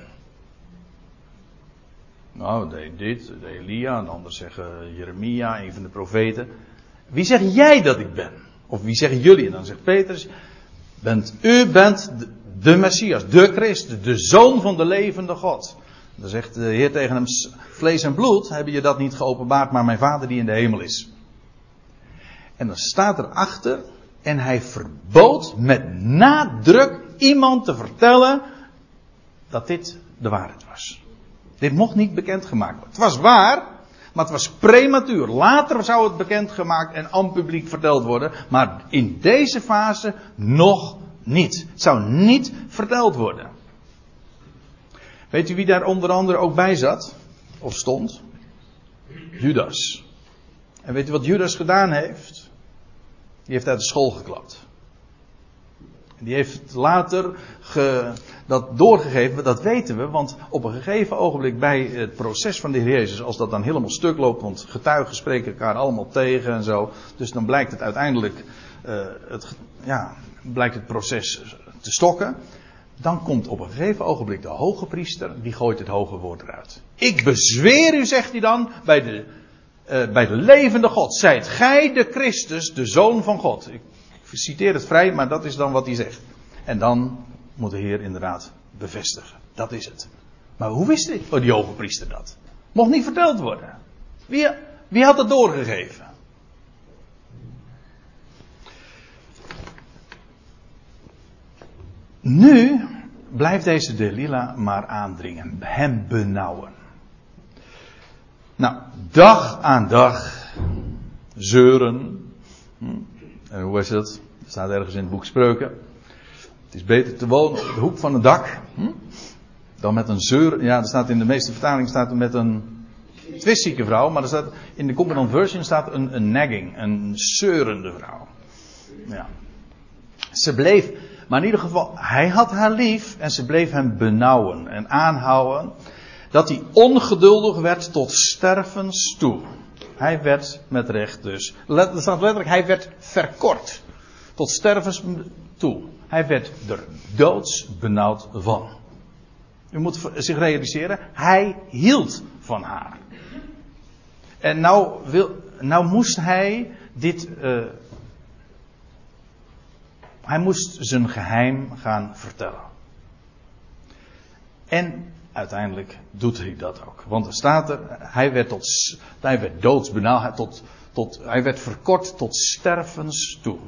Nou, de, dit, de Elia, en anderen zeggen Jeremia, een van de profeten. Wie zeg jij dat ik ben? Of wie zeggen jullie? En dan zegt Petrus, bent, u bent de, de Messias, de Christus, de Zoon van de levende God. Dan zegt de Heer tegen hem: Vlees en bloed hebben je dat niet geopenbaard, maar mijn Vader die in de hemel is. En dan staat erachter. En hij verbood met nadruk iemand te vertellen dat dit de waarheid was. Dit mocht niet bekendgemaakt worden. Het was waar, maar het was prematuur. Later zou het bekendgemaakt en aan publiek verteld worden. Maar in deze fase nog niet. Het zou niet verteld worden. Weet u wie daar onder andere ook bij zat? Of stond? Judas. En weet u wat Judas gedaan heeft? Die heeft uit de school geklapt. Die heeft later ge, dat doorgegeven, dat weten we, want op een gegeven ogenblik bij het proces van de Heer Jezus, als dat dan helemaal stuk loopt, want getuigen spreken elkaar allemaal tegen en zo, dus dan blijkt het uiteindelijk, uh, het, ja, blijkt het proces te stokken. Dan komt op een gegeven ogenblik de hoge priester, die gooit het hoge woord eruit. Ik bezweer u, zegt hij dan, bij de, uh, bij de levende God. Zijt gij de Christus, de Zoon van God. Ik citeer het vrij, maar dat is dan wat hij zegt. En dan moet de Heer inderdaad bevestigen. Dat is het. Maar hoe wist die, oh, die hoge priester dat? Mocht niet verteld worden. Wie, wie had het doorgegeven? Nu blijft deze Delila maar aandringen, hem benauwen. Nou, dag aan dag zeuren. Hm, en hoe is het? Er staat ergens in het boek Spreuken. Het is beter te wonen op de hoek van een dak. Hm? Dan met een zeur. Ja, er staat in de meeste vertalingen staat er met een twistzieke vrouw. Maar er staat, in de Common Version staat een, een nagging. Een zeurende vrouw. Ja. Ze bleef. Maar in ieder geval, hij had haar lief. En ze bleef hem benauwen en aanhouden. Dat hij ongeduldig werd tot stervens toe. Hij werd met recht dus. Er staat letterlijk, hij werd verkort. Tot stervens toe. Hij werd er doods benauwd van. U moet zich realiseren, hij hield van haar. En nou, wil, nou moest hij dit. Uh, hij moest zijn geheim gaan vertellen. En uiteindelijk doet hij dat ook. Want er staat er, hij werd, tot, hij werd doodsbenauwd, tot, tot, hij werd verkort tot stervens toe.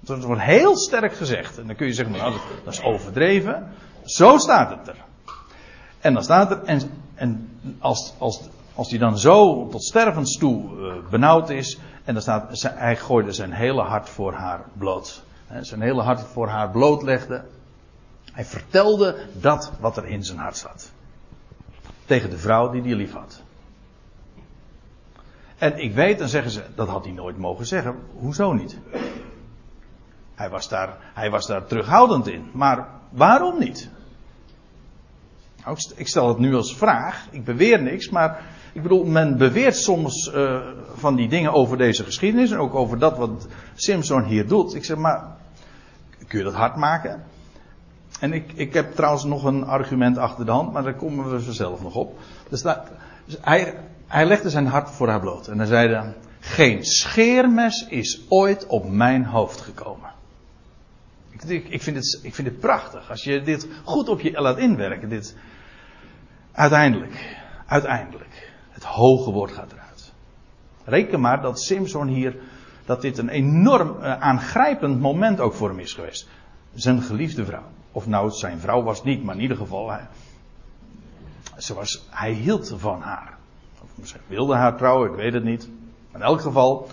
Dat wordt heel sterk gezegd. En dan kun je zeggen, nou, dat is overdreven. Zo staat het er. En dan staat er, en, en als, als, als hij dan zo tot stervens toe uh, benauwd is, en dan staat, hij gooide zijn hele hart voor haar bloot. Zijn hele hart voor haar blootlegde. Hij vertelde dat wat er in zijn hart zat. Tegen de vrouw die hij lief had. En ik weet, dan zeggen ze, dat had hij nooit mogen zeggen. Hoezo niet? Hij was daar, hij was daar terughoudend in. Maar waarom niet? Nou, ik stel het nu als vraag. Ik beweer niks, maar ik bedoel, men beweert soms uh, van die dingen over deze geschiedenis. En ook over dat wat Simpson hier doet. Ik zeg maar, kun je dat hard maken? En ik, ik heb trouwens nog een argument achter de hand, maar daar komen we vanzelf nog op. Dus, dus hij, hij legde zijn hart voor haar bloot. En hij zei geen scheermes is ooit op mijn hoofd gekomen. Ik, ik, vind het, ik vind het prachtig. Als je dit goed op je laat inwerken. Dit, uiteindelijk, uiteindelijk, hoge woord gaat eruit. Reken maar dat Simpson hier, dat dit een enorm uh, aangrijpend moment ook voor hem is geweest. Zijn geliefde vrouw. Of nou, zijn vrouw was niet, maar in ieder geval, hij, was, hij hield van haar. Of misschien wilde haar trouwen, ik weet het niet. In elk geval,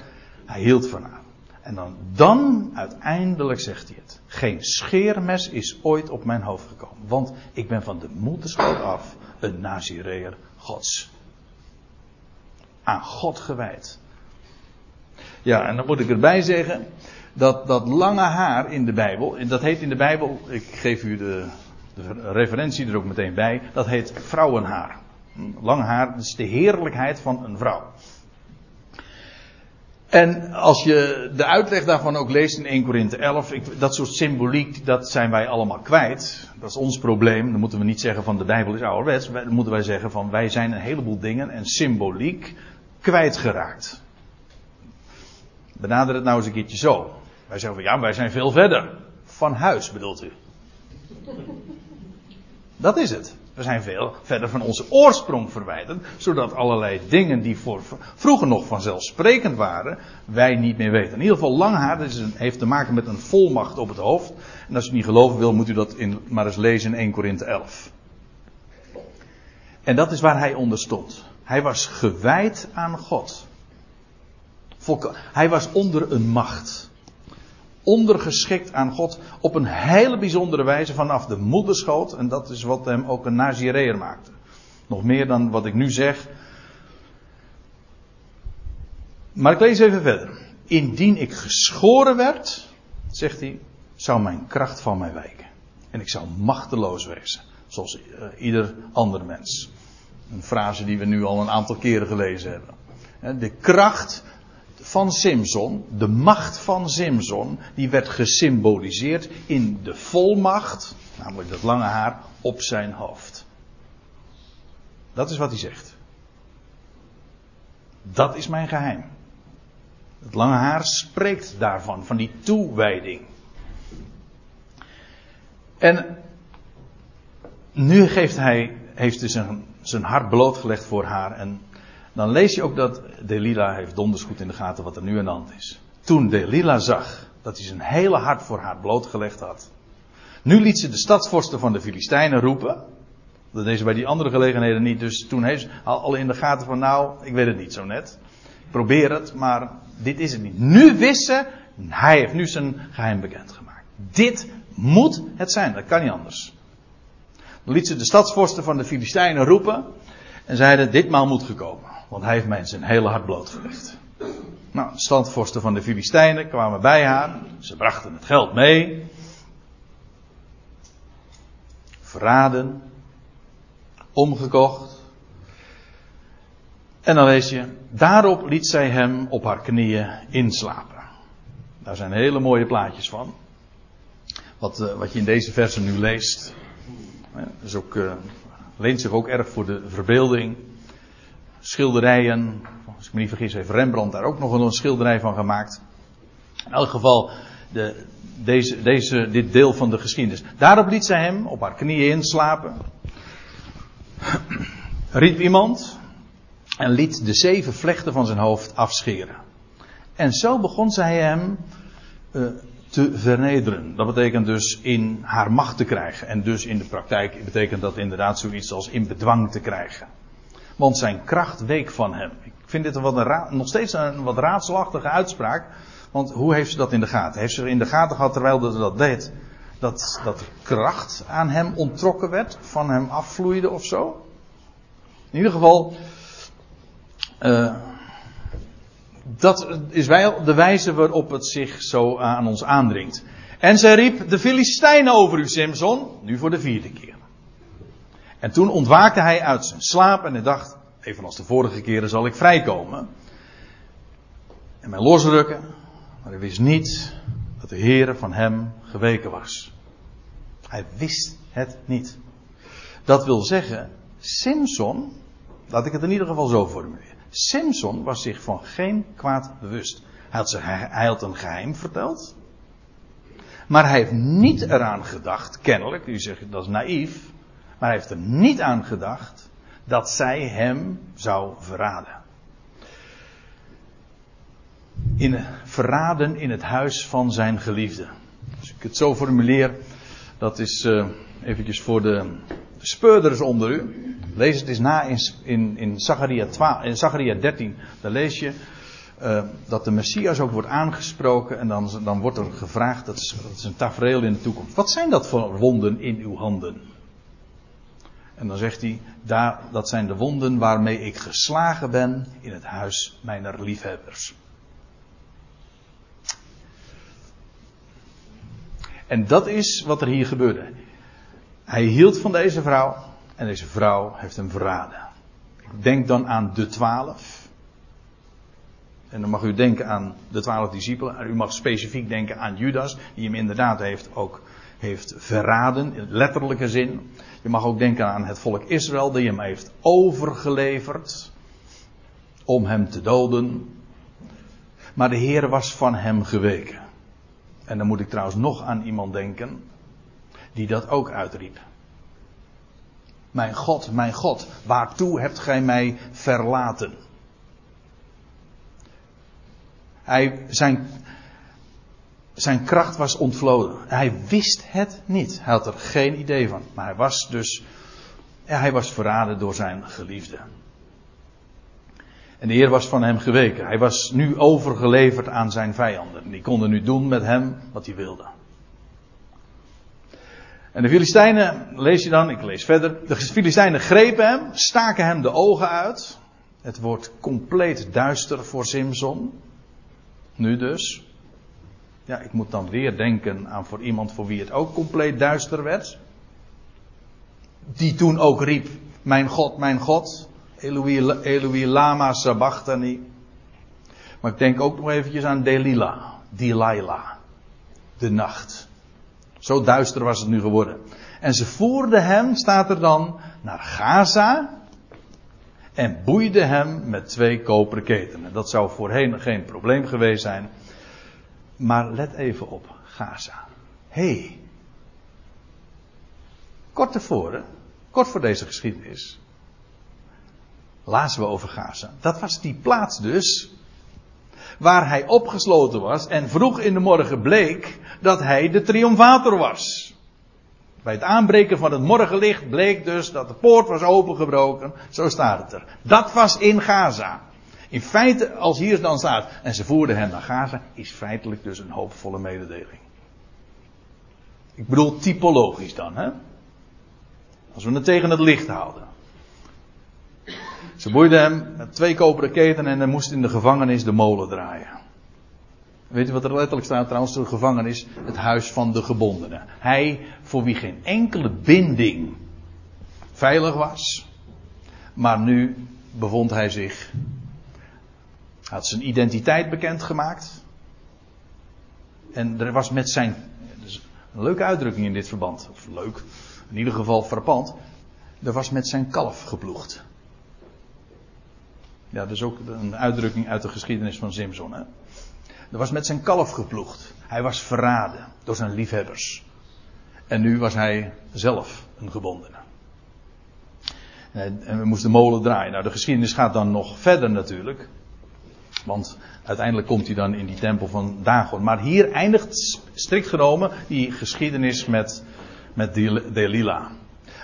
hij hield van haar. En dan, dan uiteindelijk zegt hij het. Geen scheermes is ooit op mijn hoofd gekomen. Want ik ben van de moederschoot af een Nazireër Gods. Aan God gewijd. Ja, en dan moet ik erbij zeggen dat dat lange haar in de Bijbel, en dat heet in de Bijbel, ik geef u de, de referentie er ook meteen bij, dat heet vrouwenhaar. Lang haar, is de heerlijkheid van een vrouw. En als je de uitleg daarvan ook leest in 1 Korinthe 11, ik, dat soort symboliek, dat zijn wij allemaal kwijt. Dat is ons probleem. Dan moeten we niet zeggen van de Bijbel is ouderwets. Dan moeten wij zeggen van wij zijn een heleboel dingen en symboliek kwijtgeraakt. Benader het nou eens een keertje zo. Wij zeggen van ja, wij zijn veel verder. Van huis bedoelt u. Dat is het. We zijn veel verder van onze oorsprong verwijderd, zodat allerlei dingen die voor, vroeger nog vanzelfsprekend waren, wij niet meer weten. In ieder geval lang haar heeft te maken met een volmacht op het hoofd. En als u niet geloven wil, moet u dat in, maar eens lezen in 1 Korinthe 11. En dat is waar hij onder stond. Hij was gewijd aan God. Hij was onder een macht. Ondergeschikt aan God op een hele bijzondere wijze vanaf de moederschoot. En dat is wat hem ook een Nazireër maakte. Nog meer dan wat ik nu zeg. Maar ik lees even verder. Indien ik geschoren werd, zegt hij, zou mijn kracht van mij wijken. En ik zou machteloos wezen. Zoals uh, ieder ander mens. Een frase die we nu al een aantal keren gelezen hebben. De kracht van Simson, de macht van Simson, die werd gesymboliseerd in de volmacht, namelijk dat lange haar, op zijn hoofd. Dat is wat hij zegt. Dat is mijn geheim. Het lange haar spreekt daarvan, van die toewijding. En nu geeft hij, heeft dus zijn, zijn hart blootgelegd voor haar en dan lees je ook dat Delila heeft donders goed in de gaten wat er nu aan de hand is. Toen Delila zag dat hij zijn hele hart voor haar blootgelegd had. Nu liet ze de stadsvorsten van de Filistijnen roepen. Dat deed ze bij die andere gelegenheden niet. Dus toen heeft ze al in de gaten van nou, ik weet het niet zo net. Probeer het, maar dit is het niet. Nu wist ze, hij heeft nu zijn geheim bekendgemaakt. Dit moet het zijn, dat kan niet anders. Liet ze de stadsvorsten van de Filistijnen roepen. En zeiden, ditmaal moet gekomen. Want hij heeft mij zijn hele hart blootgelegd. Nou, de standvorsten van de Filistijnen kwamen bij haar. Ze brachten het geld mee. Verraden. Omgekocht. En dan lees je, daarop liet zij hem op haar knieën inslapen. Daar zijn hele mooie plaatjes van. Wat, uh, wat je in deze versen nu leest. Is ook, uh, leent zich ook erg voor de verbeelding schilderijen. Als ik me niet vergis, heeft Rembrandt daar ook nog een schilderij van gemaakt. In elk geval, de, deze, deze, dit deel van de geschiedenis. Daarop liet zij hem op haar knieën inslapen. Riep iemand. En liet de zeven vlechten van zijn hoofd afscheren. En zo begon zij hem uh, te vernederen. Dat betekent dus in haar macht te krijgen. En dus in de praktijk betekent dat inderdaad zoiets als in bedwang te krijgen. Want zijn kracht week van hem. Ik vind dit een wat een nog steeds een wat raadselachtige uitspraak. Want hoe heeft ze dat in de gaten? Heeft ze in de gaten gehad terwijl ze dat deed? Dat, dat kracht aan hem ontrokken werd, van hem afvloeide of zo? In ieder geval, uh, dat is wel de wijze waarop het zich zo aan ons aandringt. En zij riep de Filistijnen over u, Simson, nu voor de vierde keer. En toen ontwaakte hij uit zijn slaap en hij dacht, evenals de vorige keren zal ik vrijkomen. En mij losrukken, maar hij wist niet dat de Heer van hem geweken was. Hij wist het niet. Dat wil zeggen, Simpson, laat ik het in ieder geval zo formuleren. Simpson was zich van geen kwaad bewust. Hij had, hij had een geheim verteld. Maar hij heeft niet eraan gedacht, kennelijk, u zegt dat is naïef. Maar hij heeft er niet aan gedacht dat zij hem zou verraden. In, verraden in het huis van zijn geliefde. Als ik het zo formuleer, dat is uh, eventjes voor de speurders onder u. Lees het eens na in, in, in, Zachariah, 12, in Zachariah 13. Daar lees je uh, dat de Messias ook wordt aangesproken. En dan, dan wordt er gevraagd, dat is, dat is een tafereel in de toekomst. Wat zijn dat voor wonden in uw handen? En dan zegt hij, daar, dat zijn de wonden waarmee ik geslagen ben in het huis mijner liefhebbers. En dat is wat er hier gebeurde. Hij hield van deze vrouw en deze vrouw heeft hem verraden. Denk dan aan de twaalf. En dan mag u denken aan de twaalf discipelen. U mag specifiek denken aan Judas, die hem inderdaad heeft ook heeft verraden, in letterlijke zin. Je mag ook denken aan het volk Israël, die hem heeft overgeleverd om hem te doden. Maar de Heer was van hem geweken. En dan moet ik trouwens nog aan iemand denken die dat ook uitriep. Mijn God, mijn God, waartoe hebt gij mij verlaten? Hij, zijn, zijn kracht was ontvloden. Hij wist het niet. Hij had er geen idee van. Maar hij was dus, hij was verraden door zijn geliefde. En de Heer was van hem geweken. Hij was nu overgeleverd aan zijn vijanden. Die konden nu doen met hem wat hij wilde. En de Filistijnen, lees je dan, ik lees verder. De Filistijnen grepen hem, staken hem de ogen uit. Het wordt compleet duister voor Simson. Nu dus. Ja, ik moet dan weer denken aan voor iemand voor wie het ook compleet duister werd. Die toen ook riep: Mijn God, mijn God. Eloi, Eloi lama sabachthani. Maar ik denk ook nog eventjes aan Delilah. Delilah. De nacht. Zo duister was het nu geworden. En ze voerden hem, staat er dan, naar Gaza. En boeiden hem met twee koperen ketenen. Dat zou voorheen geen probleem geweest zijn. Maar let even op, Gaza. Hé. Hey. Kort tevoren, kort voor deze geschiedenis, lazen we over Gaza. Dat was die plaats dus waar hij opgesloten was en vroeg in de morgen bleek dat hij de triomfator was. Bij het aanbreken van het morgenlicht bleek dus dat de poort was opengebroken. Zo staat het er. Dat was in Gaza. In feite, als hier dan staat, en ze voerden hem naar Gaza, is feitelijk dus een hoopvolle mededeling. Ik bedoel typologisch dan, hè? Als we het tegen het licht houden. Ze boeiden hem met twee koperen keten en hij moest in de gevangenis de molen draaien. Weet u wat er letterlijk staat trouwens? De gevangenis, het huis van de gebondenen. Hij, voor wie geen enkele binding veilig was. Maar nu bevond hij zich. Had zijn identiteit bekendgemaakt. En er was met zijn. Een leuke uitdrukking in dit verband. Of leuk, in ieder geval frappant. Er was met zijn kalf geploegd. Ja, dat is ook een uitdrukking uit de geschiedenis van Simpson. Hè? Er was met zijn kalf geploegd. Hij was verraden door zijn liefhebbers. En nu was hij zelf een gebondene. En we moesten de molen draaien. Nou, de geschiedenis gaat dan nog verder natuurlijk. Want uiteindelijk komt hij dan in die tempel van Dagon. Maar hier eindigt strikt genomen die geschiedenis met, met Delila.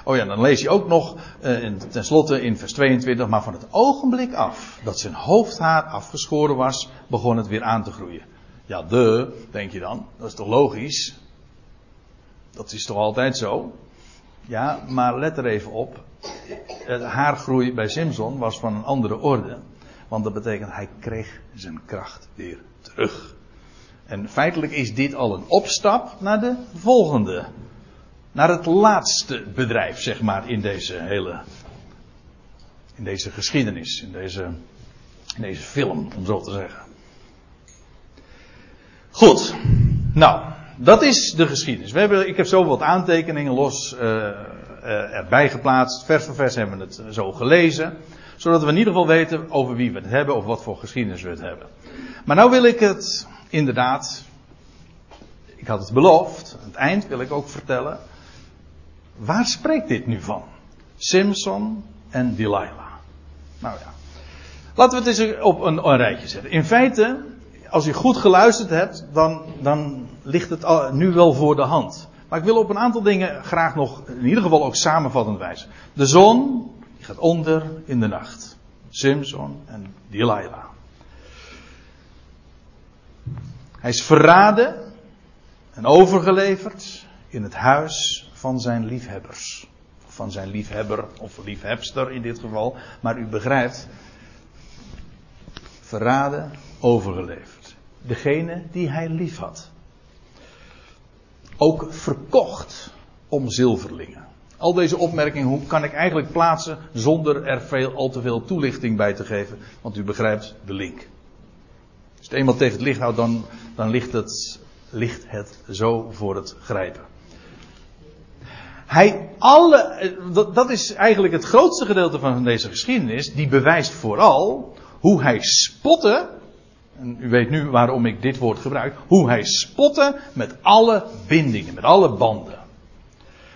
Oh ja, dan lees je ook nog uh, tenslotte in vers 22, maar van het ogenblik af dat zijn hoofdhaar afgeschoren was, begon het weer aan te groeien. Ja, de, denk je dan, dat is toch logisch? Dat is toch altijd zo? Ja, maar let er even op. Het haargroei bij Simpson was van een andere orde. Want dat betekent hij kreeg zijn kracht weer terug. En feitelijk is dit al een opstap naar de volgende naar het laatste bedrijf, zeg maar, in deze hele. In deze geschiedenis, in deze, in deze film, om zo te zeggen. Goed. Nou, dat is de geschiedenis. We hebben, ik heb zo wat aantekeningen los uh, uh, erbij geplaatst. Vers voor vers hebben we het zo gelezen. Zodat we in ieder geval weten over wie we het hebben, of wat voor geschiedenis we het hebben. Maar nou wil ik het inderdaad. Ik had het beloofd. Aan het eind wil ik ook vertellen Waar spreekt dit nu van? Simpson en Delilah. Nou ja. Laten we het eens op een, een rijtje zetten. In feite, als u goed geluisterd hebt, dan, dan ligt het nu wel voor de hand. Maar ik wil op een aantal dingen graag nog, in ieder geval ook samenvattend wijzen. De zon, gaat onder in de nacht. Simpson en Delilah. Hij is verraden en overgeleverd in het huis van zijn liefhebbers. Van zijn liefhebber of liefhebster in dit geval. Maar u begrijpt, verraden, overgeleverd. Degene die hij lief had. Ook verkocht om zilverlingen. Al deze opmerkingen hoe kan ik eigenlijk plaatsen zonder er veel, al te veel toelichting bij te geven. Want u begrijpt de link. Als het eenmaal tegen het licht houdt, dan, dan het, ligt het zo voor het grijpen. Hij alle, dat is eigenlijk het grootste gedeelte van deze geschiedenis, die bewijst vooral hoe hij spotte, en u weet nu waarom ik dit woord gebruik, hoe hij spotte met alle bindingen, met alle banden.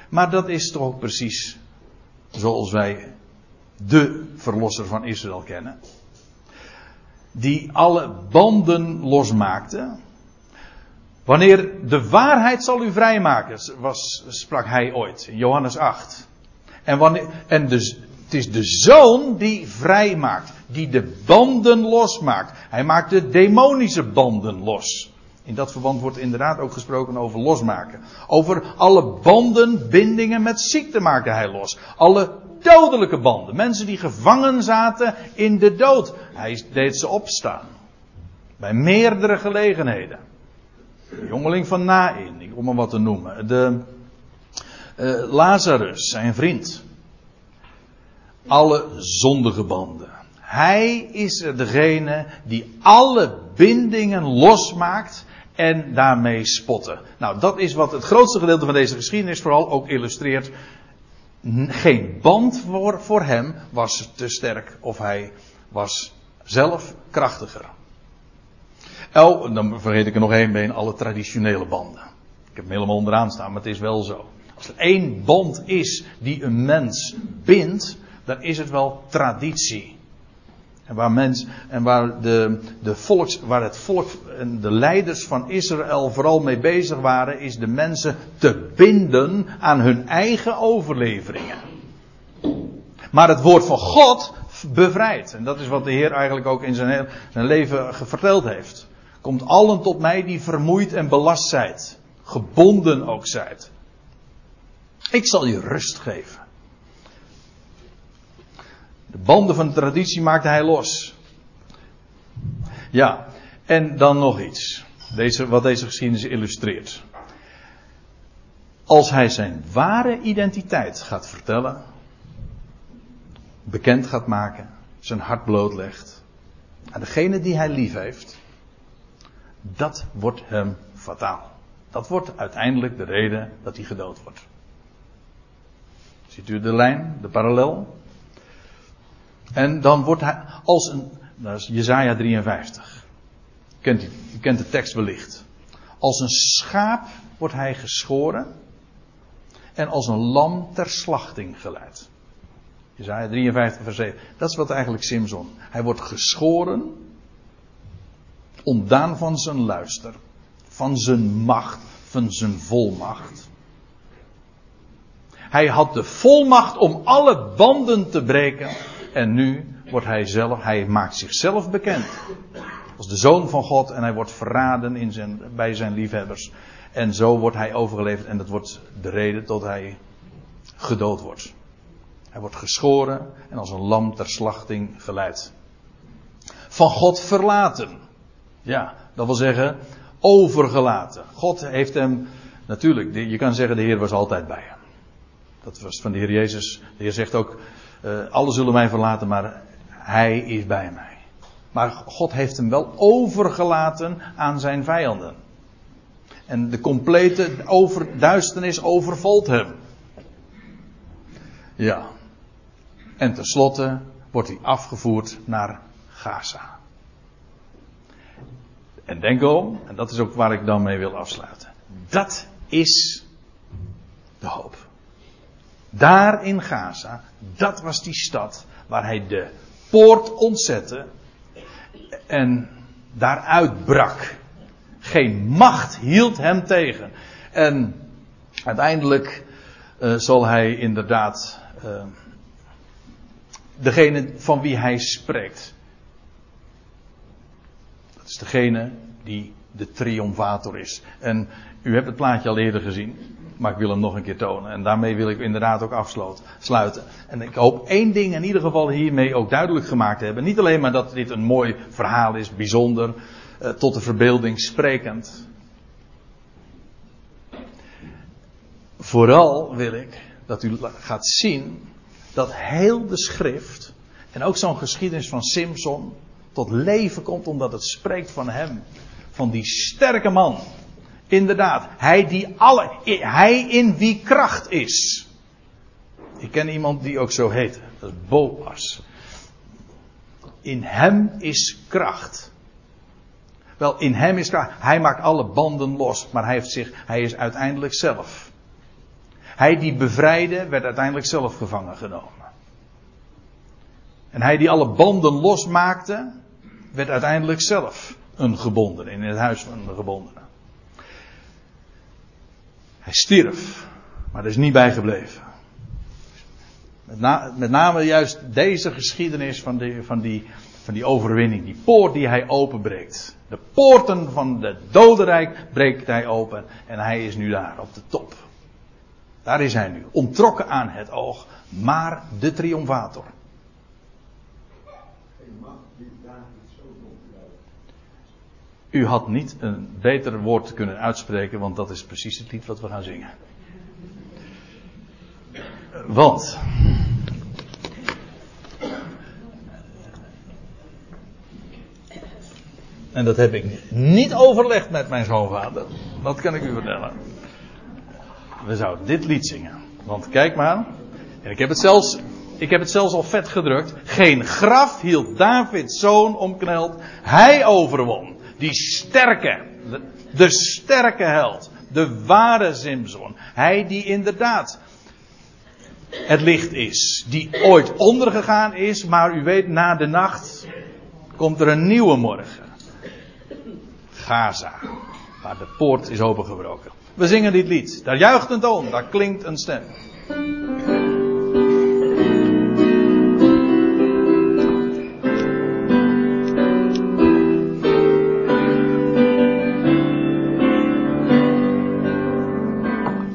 Maar dat is toch precies zoals wij de verlosser van Israël kennen, die alle banden losmaakte. Wanneer de waarheid zal u vrijmaken, was, sprak hij ooit in Johannes 8. En, wanneer, en dus, het is de zoon die vrijmaakt, die de banden losmaakt. Hij maakt de demonische banden los. In dat verband wordt inderdaad ook gesproken over losmaken. Over alle banden, bindingen met ziekte maakte hij los. Alle dodelijke banden. Mensen die gevangen zaten in de dood. Hij deed ze opstaan. Bij meerdere gelegenheden. De jongeling van Nain, om maar wat te noemen. De uh, Lazarus, zijn vriend. Alle zondige banden. Hij is degene die alle bindingen losmaakt en daarmee spotten. Nou, dat is wat het grootste gedeelte van deze geschiedenis vooral ook illustreert. Geen band voor, voor hem was te sterk of hij was zelf krachtiger. Oh, dan vergeet ik er nog één been, alle traditionele banden. Ik heb hem helemaal onderaan staan, maar het is wel zo. Als er één band is die een mens bindt, dan is het wel traditie. En waar, mens, en waar, de, de volks, waar het volk en de leiders van Israël vooral mee bezig waren, is de mensen te binden aan hun eigen overleveringen. Maar het woord van God bevrijdt. En dat is wat de Heer eigenlijk ook in zijn, zijn leven verteld heeft. Komt allen tot mij die vermoeid en belast zijt. Gebonden ook zijt. Ik zal je rust geven. De banden van de traditie maakte hij los. Ja, en dan nog iets. Deze, wat deze geschiedenis illustreert. Als hij zijn ware identiteit gaat vertellen, bekend gaat maken, zijn hart blootlegt aan degene die hij lief heeft, dat wordt hem fataal. Dat wordt uiteindelijk de reden dat hij gedood wordt. Ziet u de lijn, de parallel? En dan wordt hij als een, dat is Jezaja 53. Kent u, u kent de tekst wellicht. Als een schaap wordt hij geschoren en als een lam ter slachting geleid. Jezaja 53 vers 7. Dat is wat eigenlijk Simson. Hij wordt geschoren, ontdaan van zijn luister, van zijn macht, van zijn volmacht. Hij had de volmacht om alle banden te breken. En nu wordt hij zelf, hij maakt zichzelf bekend. Als de zoon van God en hij wordt verraden in zijn, bij zijn liefhebbers. En zo wordt hij overgeleverd en dat wordt de reden tot hij gedood wordt. Hij wordt geschoren en als een lam ter slachting geleid. Van God verlaten. Ja, dat wil zeggen overgelaten. God heeft hem, natuurlijk, je kan zeggen de Heer was altijd bij hem. Dat was van de Heer Jezus. De Heer zegt ook, uh, alle zullen mij verlaten, maar hij is bij mij. Maar God heeft hem wel overgelaten aan zijn vijanden. En de complete over, duisternis overvalt hem. Ja. En tenslotte wordt hij afgevoerd naar Gaza. En denk om, en dat is ook waar ik dan mee wil afsluiten. Dat is de hoop. Daar in Gaza, dat was die stad waar hij de poort ontzette en daaruit brak. Geen macht hield hem tegen. En uiteindelijk uh, zal hij inderdaad uh, degene van wie hij spreekt. Dat is degene die de triomfator is. En u hebt het plaatje al eerder gezien. Maar ik wil hem nog een keer tonen. En daarmee wil ik inderdaad ook afsluiten. En ik hoop één ding in ieder geval hiermee ook duidelijk gemaakt te hebben. Niet alleen maar dat dit een mooi verhaal is, bijzonder, eh, tot de verbeelding sprekend. Vooral wil ik dat u gaat zien dat heel de schrift en ook zo'n geschiedenis van Simpson tot leven komt omdat het spreekt van hem. Van die sterke man Inderdaad, hij die alle, hij in wie kracht is. Ik ken iemand die ook zo heet. Dat is Boas. In hem is kracht. Wel, in hem is kracht. Hij maakt alle banden los, maar hij heeft zich, hij is uiteindelijk zelf. Hij die bevrijdde, werd uiteindelijk zelf gevangen genomen. En hij die alle banden losmaakte, werd uiteindelijk zelf een gebonden in het huis van de gebondene. Hij stierf, maar er is niet bijgebleven. Met, met name juist deze geschiedenis van, die, van, die, van die overwinning, die poort die hij openbreekt. De poorten van het dodenrijk breekt hij open en hij is nu daar op de top. Daar is hij nu, ontrokken aan het oog, maar de triomfator. U had niet een beter woord kunnen uitspreken, want dat is precies het lied wat we gaan zingen. Want. En dat heb ik niet overlegd met mijn schoonvader. Dat kan ik u vertellen. We zouden dit lied zingen. Want kijk maar. ik heb het zelfs ik heb het zelfs al vet gedrukt. Geen graf hield Davids zoon omkneld. Hij overwon. Die sterke, de, sterke held, de ware Simson. Hij die inderdaad het licht is, die ooit ondergegaan is, maar u weet, na de nacht komt er een nieuwe morgen. Gaza, waar de poort is opengebroken. We zingen dit lied. Daar juicht een toon, daar klinkt een stem.